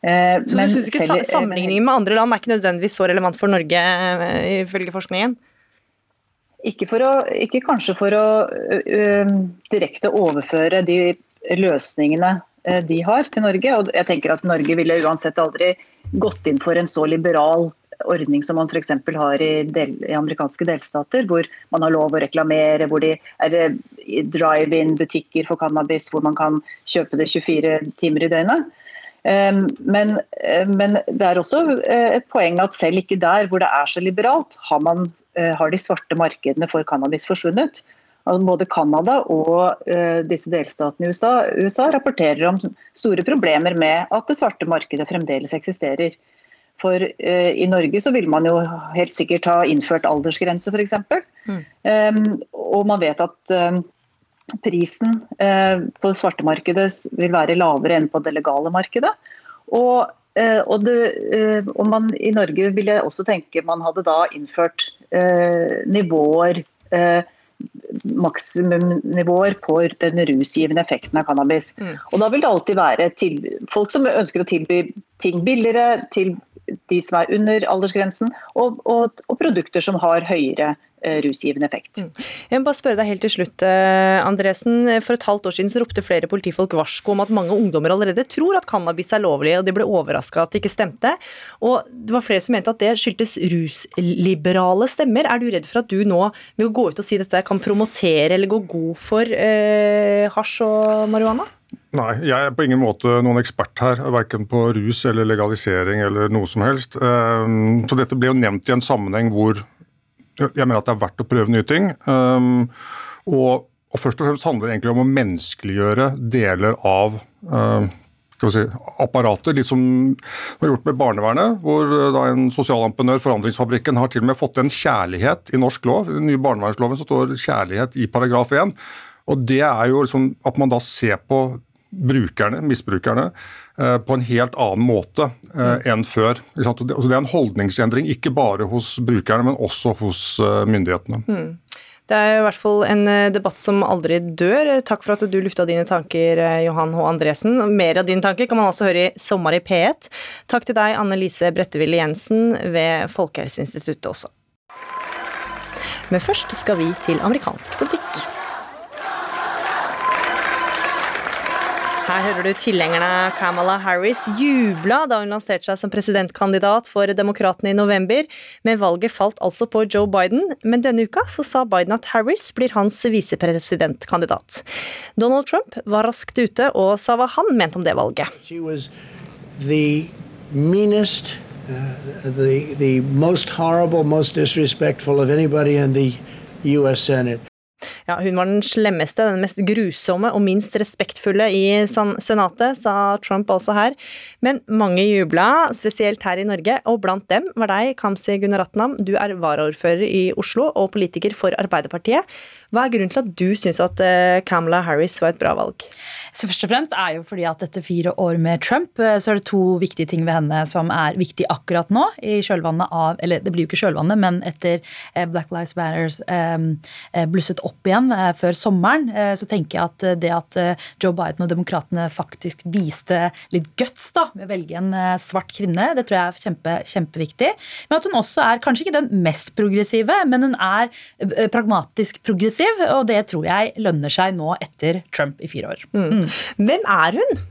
Eh, så du syns ikke selv, sammenligningen med andre land er ikke nødvendigvis så relevant for Norge, eh, ifølge forskningen? Ikke, for å, ikke kanskje for å ø, direkte overføre de løsningene de har til Norge. Og jeg tenker at Norge ville uansett aldri gått inn for en så liberal ordning som man f.eks. har i, del, i, amerikanske delstater, hvor man har lov å reklamere, hvor de er drive-in-butikker for cannabis, hvor man kan kjøpe det 24 timer i døgnet. Men, men, det er også et poeng at selv ikke der hvor det er så liberalt, har, man, har de svarte markedene for cannabis forsvunnet. Altså både Canada og disse delstatene i USA, USA rapporterer om store problemer med at det svarte markedet fremdeles eksisterer. For uh, i Norge så vil man jo helt sikkert ha innført aldersgrense f.eks. Mm. Um, og man vet at um, prisen uh, på det svarte markedet vil være lavere enn på det legale markedet. Og, uh, og, det, og man i Norge ville også tenke man hadde da innført nivåer maksimumnivåer på den rusgivende effekten av cannabis. Mm. Og Da vil det alltid være folk som ønsker å tilby ting billigere, til de som er under aldersgrensen, og, og, og produkter som har høyere rusgivende effekt. Mm. Jeg må bare spørre deg helt til slutt, eh, Andresen. For et halvt år siden så ropte flere politifolk varsko om at mange ungdommer allerede tror at cannabis er lovlig, og de ble overraska at det ikke stemte. Og det var flere som mente at det skyldtes rusliberale stemmer. Er du redd for at du nå, ved å gå ut og si dette, kan promotere eller gå god for eh, hasj og marihuana? Nei, jeg er på ingen måte noen ekspert her, verken på rus eller legalisering eller noe som helst. Ehm, så dette ble jo nevnt i en sammenheng hvor jeg mener at det er verdt å prøve nye ting. Um, og, og først og fremst handler det egentlig om å menneskeliggjøre deler av ehm, Si, apparatet, litt som vi har gjort med barnevernet, hvor eh, da en sosialentreprenør, Forandringsfabrikken, har til og med fått en kjærlighet i norsk lov. I den nye barnevernsloven så står kjærlighet i paragraf 1. Og Det er jo liksom at man da ser på brukerne, misbrukerne, eh, på en helt annen måte eh, enn før. Det er en holdningsendring, ikke bare hos brukerne, men også hos eh, myndighetene. Mm. Det er i hvert fall en debatt som aldri dør. Takk for at du lufta dine tanker, Johan H. Andresen. Mer av dine tanker kan man altså høre i Sommer i P1. Takk til deg, Anne Lise Bretteville Jensen ved Folkehelseinstituttet også. Men først skal vi til amerikansk politikk. Her hører du tilhengerne Kamala Harris jubla da hun lanserte seg som presidentkandidat for demokratene i november, men valget falt altså på Joe Biden. Men denne uka så sa Biden at Harris blir hans visepresidentkandidat. Donald Trump var raskt ute og sa hva han mente om det valget. The meanest, uh, the, the most horrible, most disrespectful of anybody in the U.S. Senate. Ja, hun var den slemmeste, den mest grusomme og minst respektfulle i Senatet, sa Trump også her. Men mange jubla, spesielt her i Norge, og blant dem var deg, Kamzy Gunaratnam. Du er varaordfører i Oslo og politiker for Arbeiderpartiet. Hva er grunnen til at du syns at eh, Kamala Harris var et bra valg? Så først og fremst er jo fordi at etter fire år med Trump, eh, så er det to viktige ting ved henne som er viktig akkurat nå. i kjølvannet av, eller Det blir jo ikke kjølvannet, men etter eh, Black Lives Matters blusset opp igjen før sommeren, så tenker jeg at det at Joe Biden og demokratene faktisk viste litt guts da, ved å velge en svart kvinne, det tror jeg er kjempe, kjempeviktig. Men at hun også er kanskje ikke den mest progressive, men hun er pragmatisk progressiv progressiv, og det tror jeg lønner seg nå etter Trump i fire år. Mm. Hvem er hun?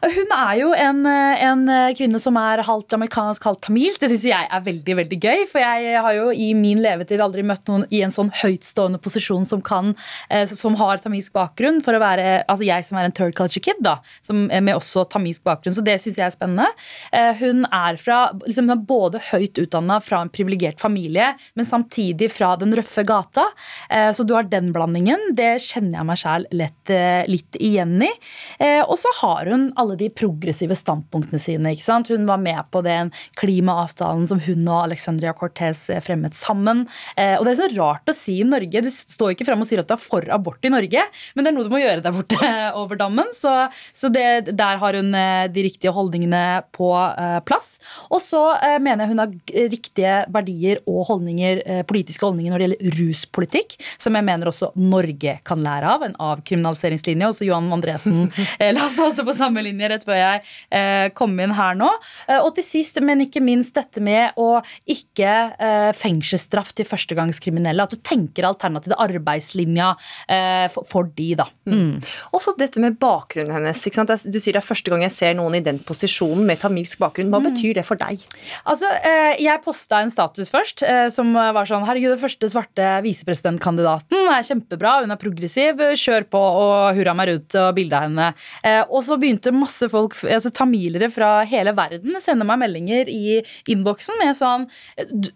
Hun er jo en, en kvinne som er halvt amerikansk, halvt tamil. Det syns jeg er veldig veldig gøy. For jeg har jo i min levetid aldri møtt noen i en sånn høytstående posisjon som, kan, eh, som har tamilsk bakgrunn. For å være altså jeg som er en third culture kid, da, som er med også tamilsk bakgrunn. Så det syns jeg er spennende. Eh, hun er fra, liksom, både høyt utdanna fra en privilegert familie, men samtidig fra den røffe gata. Eh, så du har den blandingen. Det kjenner jeg meg sjæl litt igjen i. Og så har hun alle de progressive standpunktene sine. ikke sant? Hun var med på den klimaavtalen som hun og Alexandria Cortez fremmet sammen. Og det er så rart å si i Norge. Du står ikke frem og sier at du er for abort i Norge, men det er noe du må gjøre der borte over dammen. Så, så det, der har hun de riktige holdningene på plass. Og så mener jeg hun har riktige verdier og holdninger, politiske holdninger når det gjelder ruspolitikk, som jeg mener også Norge kan lære av. En avkriminaliseringslinje. Også Johan Andresen la seg også på samme linje rett før jeg eh, kom inn her nå. Eh, og til sist, men ikke minst dette med å ikke eh, fengselsstraff til førstegangskriminelle. At du tenker alternativ arbeidslinja for, for, de, da. Mm. Mm. Også dette med bakgrunnen hennes. Du sier det er første gang jeg ser noen i den posisjonen med tamilsk bakgrunn. Hva mm. betyr det for deg? Altså, Jeg posta en status først som var sånn Herregud, den første svarte visepresidentkandidaten er kjempebra, hun er progressiv, kjør på og hurra meg ut og bilde av henne. Og så begynte masse folk, altså tamilere fra hele verden, sender meg meldinger i innboksen med sånn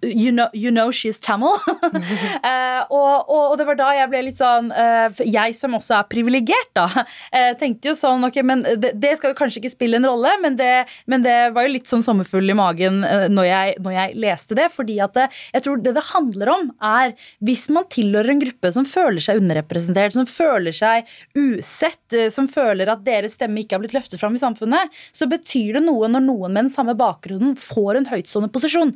You know, you know she's Tamil. uh, og, og, og, det var da jeg ble litt sånn uh, Jeg som også er privilegert, da, uh, tenkte jo sånn Ok, men det, det, skal jo kanskje ikke spille en rolle, men det, men det var jo litt sånn sommerfugl i magen når jeg, når, jeg, leste det. Fordi at det, jeg tror det det handler om, er hvis man tilhører en gruppe som føler seg underrepresentert, som føler seg usett, som føler at deres stemme ikke har blitt løftet fram i samfunnet, så betyr det noe når noen med den samme bakgrunnen får en høytstående posisjon.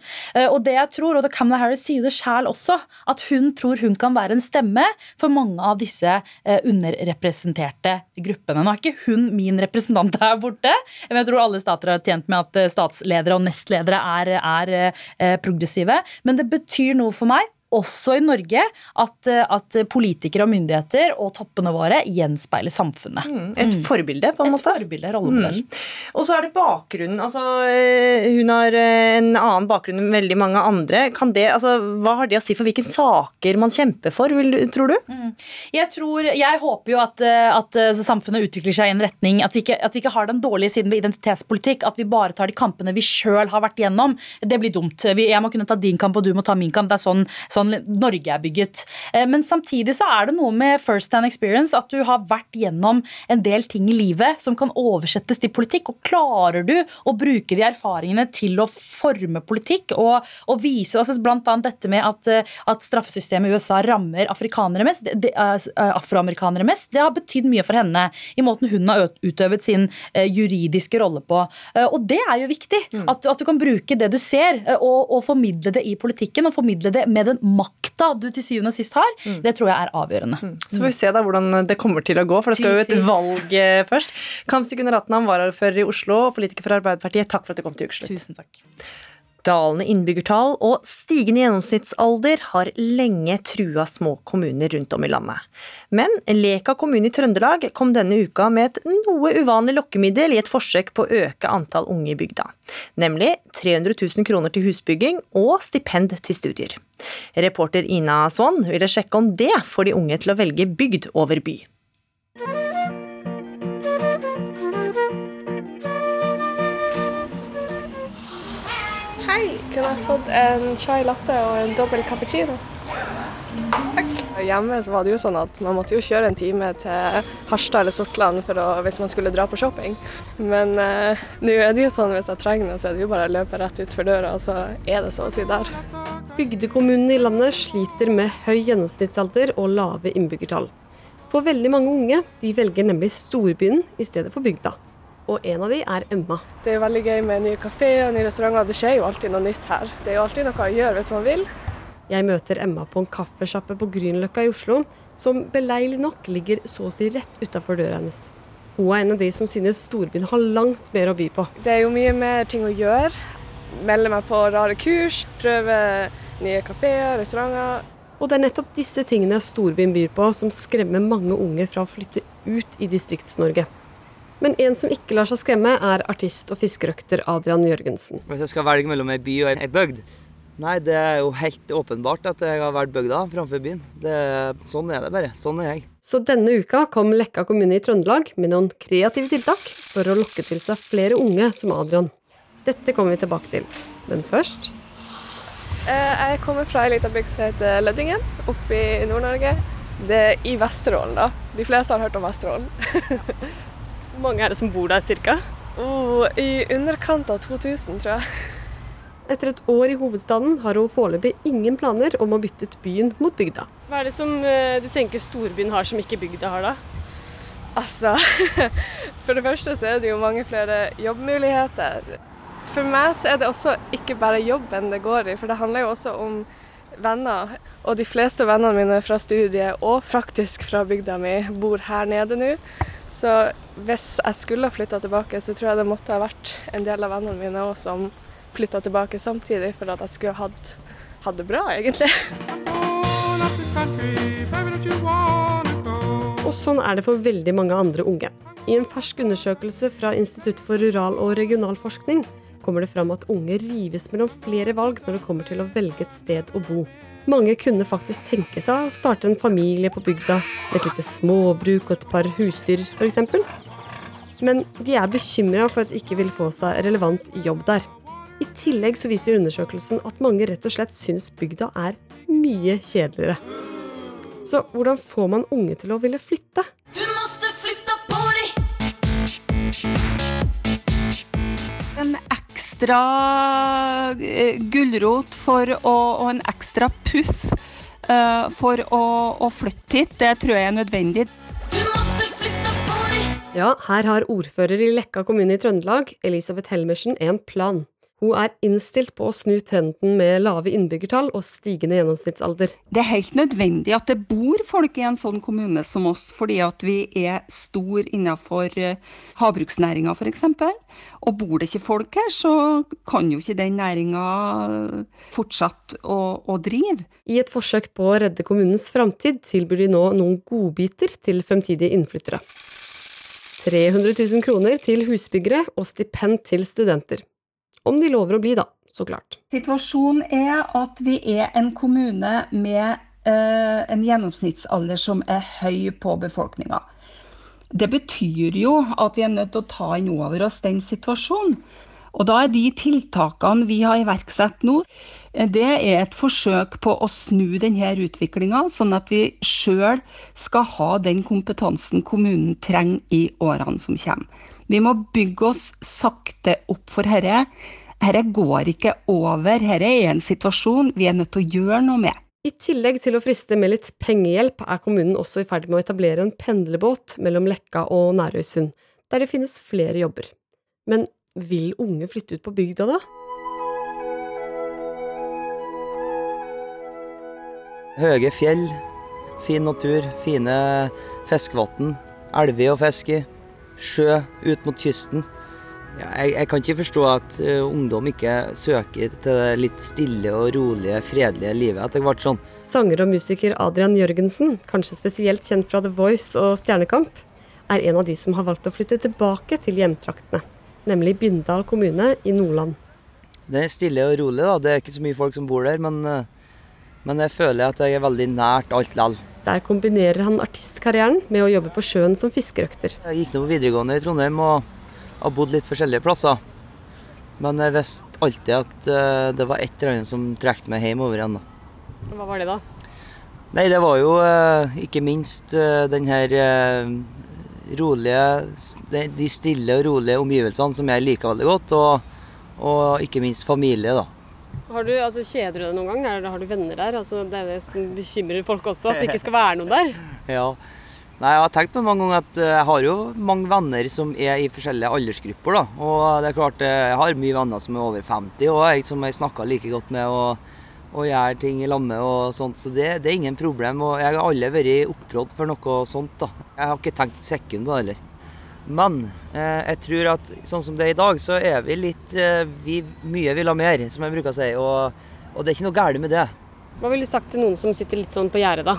Og det jeg tror, og det Kamala Harris sier det sjæl også, at hun tror hun kan være en stemme for mange av disse eh, underrepresenterte gruppene. Nå er ikke hun min representant her borte, men jeg tror alle stater har tjent med at eh, statsledere og nestledere er, er eh, progressive. Men det betyr noe for meg også i Norge at, at, politikere og myndigheter og toppene våre gjenspeiler samfunnet. Mm, et mm. forbilde, på en et måte. Et forbilde, rollemodell. Mm. Og så er det bakgrunnen. Altså, eh, hun har eh, en annen bakgrunn enn veldig mange andre. Det, altså, hva har det å si for hvilke saker man kjemper for, vil, tror du? Mm. Jeg, tror, jeg håper jo at, eh, at, samfunnet utvikler seg i en retning at vi, ikke, at vi ikke har den dårlige siden ved identitetspolitikk. At vi bare tar de kampene vi sjøl har vært igjennom. Det blir dumt. Jeg må kunne ta din kamp, og du må ta min kamp. Det er sånn, sånn sånn Norge er bygget. Eh, men samtidig så er det noe med first hand experience, at du har vært gjennom en del ting i livet som kan oversettes til politikk. Og klarer du å bruke de erfaringene til å forme politikk og, og vise altså annet dette med at, eh, at straffesystemet i USA rammer afrikanere mest, de, uh, afroamerikanere mest, det har betydd mye for henne i måten hun har utøvet sin juridiske rolle på. Og det er jo viktig. Mm. At, at, du kan bruke det du ser, og, og formidle det i politikken, og formidle det med den makta du til syvende og sist har, mm. det tror jeg er avgjørende. Mm. Så får vi se da hvordan det kommer til å gå, for det skal jo et valg eh, først. Kamzy Gunaratnam, varaordfører i Oslo og politiker for Arbeiderpartiet, takk for at du kom til Ukeslutt. Tusen takk. Dalende innbyggertall og stigende gjennomsnittsalder har lenge trua små kommuner rundt om i landet. Men Leka kommune i Trøndelag kom denne uka med et noe uvanlig lokkemiddel i et forsøk på å øke antall unge i bygda. Nemlig 300 000 kroner til husbygging og stipend til studier. Reporter Ina Swann ville sjekke om det får de unge til å velge bygd over by. Fått en chai latte og en dobbel cappuccino? Takk. Hjemme så var det jo sånn at man måtte jo kjøre en time til Harstad eller Sortland å, hvis man skulle dra på shopping. Men eh, nå er det jo sånn hvis jeg trenger noe, så er det jo bare å løpe rett utfor døra, og så er det så å si der. Bygdekommunene i landet sliter med høy gjennomsnittsalder og lave innbyggertall. For veldig mange unge de velger nemlig storbyen i stedet for bygda og en av de er Emma. Det er jo veldig gøy med nye kafeer og nye restauranter. Det skjer jo alltid noe nytt her. Det er jo alltid noe å gjøre hvis man vil. Jeg møter Emma på en kaffesjappe på Grünerløkka i Oslo, som beleilig nok ligger så å si rett utafor døra hennes. Hun er en av de som synes storbyen har langt mer å by på. Det er jo mye mer ting å gjøre. Melde meg på rare kurs, prøve nye kafeer, restauranter. Og det er nettopp disse tingene storbyen byr på, som skremmer mange unge fra å flytte ut i Distrikts-Norge. Men en som ikke lar seg skremme, er artist og fiskerøkter Adrian Jørgensen. Hvis jeg skal velge mellom ei by og ei bygd? Nei, det er jo helt åpenbart at jeg har valgt bygda framfor byen. Det, sånn er det bare. Sånn er jeg. Så denne uka kom Lekka kommune i Trøndelag med noen kreative tiltak for å lokke til seg flere unge som Adrian. Dette kommer vi tilbake til. Men først Eh, Jeg kommer fra ei lita bygd som heter Lødingen, oppe i Nord-Norge. Det er i Vesterålen, da. De fleste har hørt om Vesterålen. Hvor mange er det som bor der cirka? Oh, I underkant av 2000, tror jeg. Etter et år i hovedstaden har hun foreløpig ingen planer om å bytte ut byen mot bygda. Hva er det som eh, du tenker storbyen har som ikke bygda har, da? Altså For det første så er det jo mange flere jobbmuligheter. For meg så er det også ikke bare jobben det går i, for det handler jo også om venner. Og de fleste vennene mine fra studiet, og faktisk fra bygda mi, bor her nede nå. Så hvis jeg skulle ha flytta tilbake, så tror jeg det måtte ha vært en del av vennene mine òg som flytta tilbake samtidig, for at jeg skulle hatt, det bra, egentlig. Og sånn er det for veldig mange andre unge. I en fersk undersøkelse fra Institutt for rural- og regional forskning kommer det fram at unge rives mellom flere valg når det kommer til å velge et sted å bo. Mange kunne faktisk tenke seg å starte en familie på bygda, med et lite småbruk og et par husdyr f.eks. Men de er bekymra for at de ikke vil få seg relevant jobb der. I tillegg så viser undersøkelsen at mange rett og slett syns bygda er mye kjedeligere. Så hvordan får man unge til å ville flytte? Ekstra eh, gulrot for å, og en ekstra puff uh, for å, å flytte hit, det tror jeg er nødvendig. Ja, her har ordfører i Lekka kommune i Trøndelag, Elisabeth Helmersen, en plan. Hun er innstilt på å snu trenden med lave innbyggertall og stigende gjennomsnittsalder. Det er helt nødvendig at det bor folk i en sånn kommune som oss, fordi at vi er stor innenfor eh, havbruksnæringa f.eks. Og bor det ikke folk her, så kan jo ikke den næringa fortsette å, å drive. I et forsøk på å redde kommunens framtid tilbyr de nå noen godbiter til fremtidige innflyttere. 300 000 kroner til husbyggere og stipend til studenter. Om de lover å bli, da, så klart. Situasjonen er at vi er en kommune med eh, en gjennomsnittsalder som er høy på befolkninga. Det betyr jo at vi er nødt til å ta inn over oss den situasjonen. Og da er de tiltakene vi har iverksatt nå, eh, det er et forsøk på å snu denne utviklinga, sånn at vi sjøl skal ha den kompetansen kommunen trenger i årene som kommer. Vi må bygge oss sakte opp for herre. Herre går ikke over. Herre er en situasjon vi er nødt til å gjøre noe med. I tillegg til å friste med litt pengehjelp, er kommunen også i ferd med å etablere en pendlerbåt mellom Lekka og Nærøysund, der det finnes flere jobber. Men vil unge flytte ut på bygda, da? Høye fjell, fin natur, fine fiskevann, elver å fiske i, sjø ut mot kysten. Ja, jeg, jeg, kan ikke forstå at uh, ungdom ikke søker til det litt stille og rolige, fredelige livet etter hvert sånn. Sanger og musiker Adrian Jørgensen, kanskje spesielt kjent fra The Voice og Stjernekamp, er en av de som har valgt å flytte tilbake til hjemtraktene, nemlig Bindal kommune i Nordland. Det er stille og rolig, da. Det er ikke så mye folk som bor der, men, uh, men jeg føler at jeg er veldig nært alt likevel. Der kombinerer han artistkarrieren med å jobbe på sjøen som fiskerøkter. Jeg gikk nå på videregående i Trondheim og har bodd litt forskjellige plasser. Men jeg visste alltid at uh, det var et eller annet som trekte meg hjemover igjen. Hva var det, da? Nei, det var jo uh, ikke minst uh, den her rolige de, de, stille og rolige omgivelsene som jeg liker veldig godt. Og, og ikke minst familie, da. Har du, altså, Kjeder du deg noen gang? Eller har du venner der? Altså, det er det som bekymrer folk også, at det ikke skal være noe der. ja. Nei, Jeg har tenkt på mange ganger at jeg har jo mange venner som er i forskjellige aldersgrupper. da. Og det er klart, jeg har mye venner som er over 50 og jeg, som jeg snakker like godt med og, og gjør ting i lamme og sånt. Så det, det, er ingen problem. Og jeg har aldri vært opprådd for noe sånt. da. Jeg har ikke tenkt sekund på det heller. Men eh, jeg tror at sånn som det er i dag, så er vi litt eh, vi, Mye vil ha mer, som jeg bruker å si. Og, og det er ikke noe galt med det. Hva ville du sagt til noen som sitter litt sånn på gjerdet, da?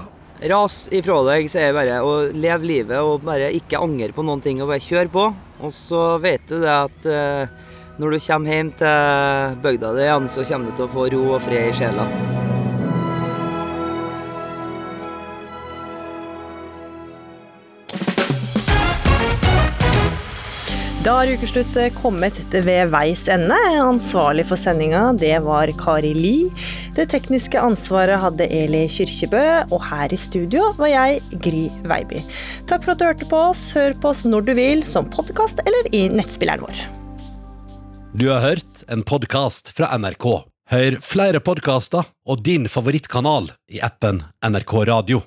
Ras ifra deg, sier jeg bare. Og lev livet og bare ikke angre på noen ting. Og bare kjør på. Og så vet du det at eh, når du kommer hjem til bygda di igjen, så kommer du til å få ro og fred i sjela. Da har ukeslutt kommet ved veis ende. Ansvarlig for sendinga, det var Kari Li. Det tekniske ansvaret hadde Eli Kyrkjebø, og her i studio var jeg, Gry Veiby. Takk for at du hørte på oss. Hør på oss når du vil, som podkast eller i nettspilleren vår. Du har hørt en podkast fra NRK. Hør flere podkaster og din favorittkanal i appen NRK Radio.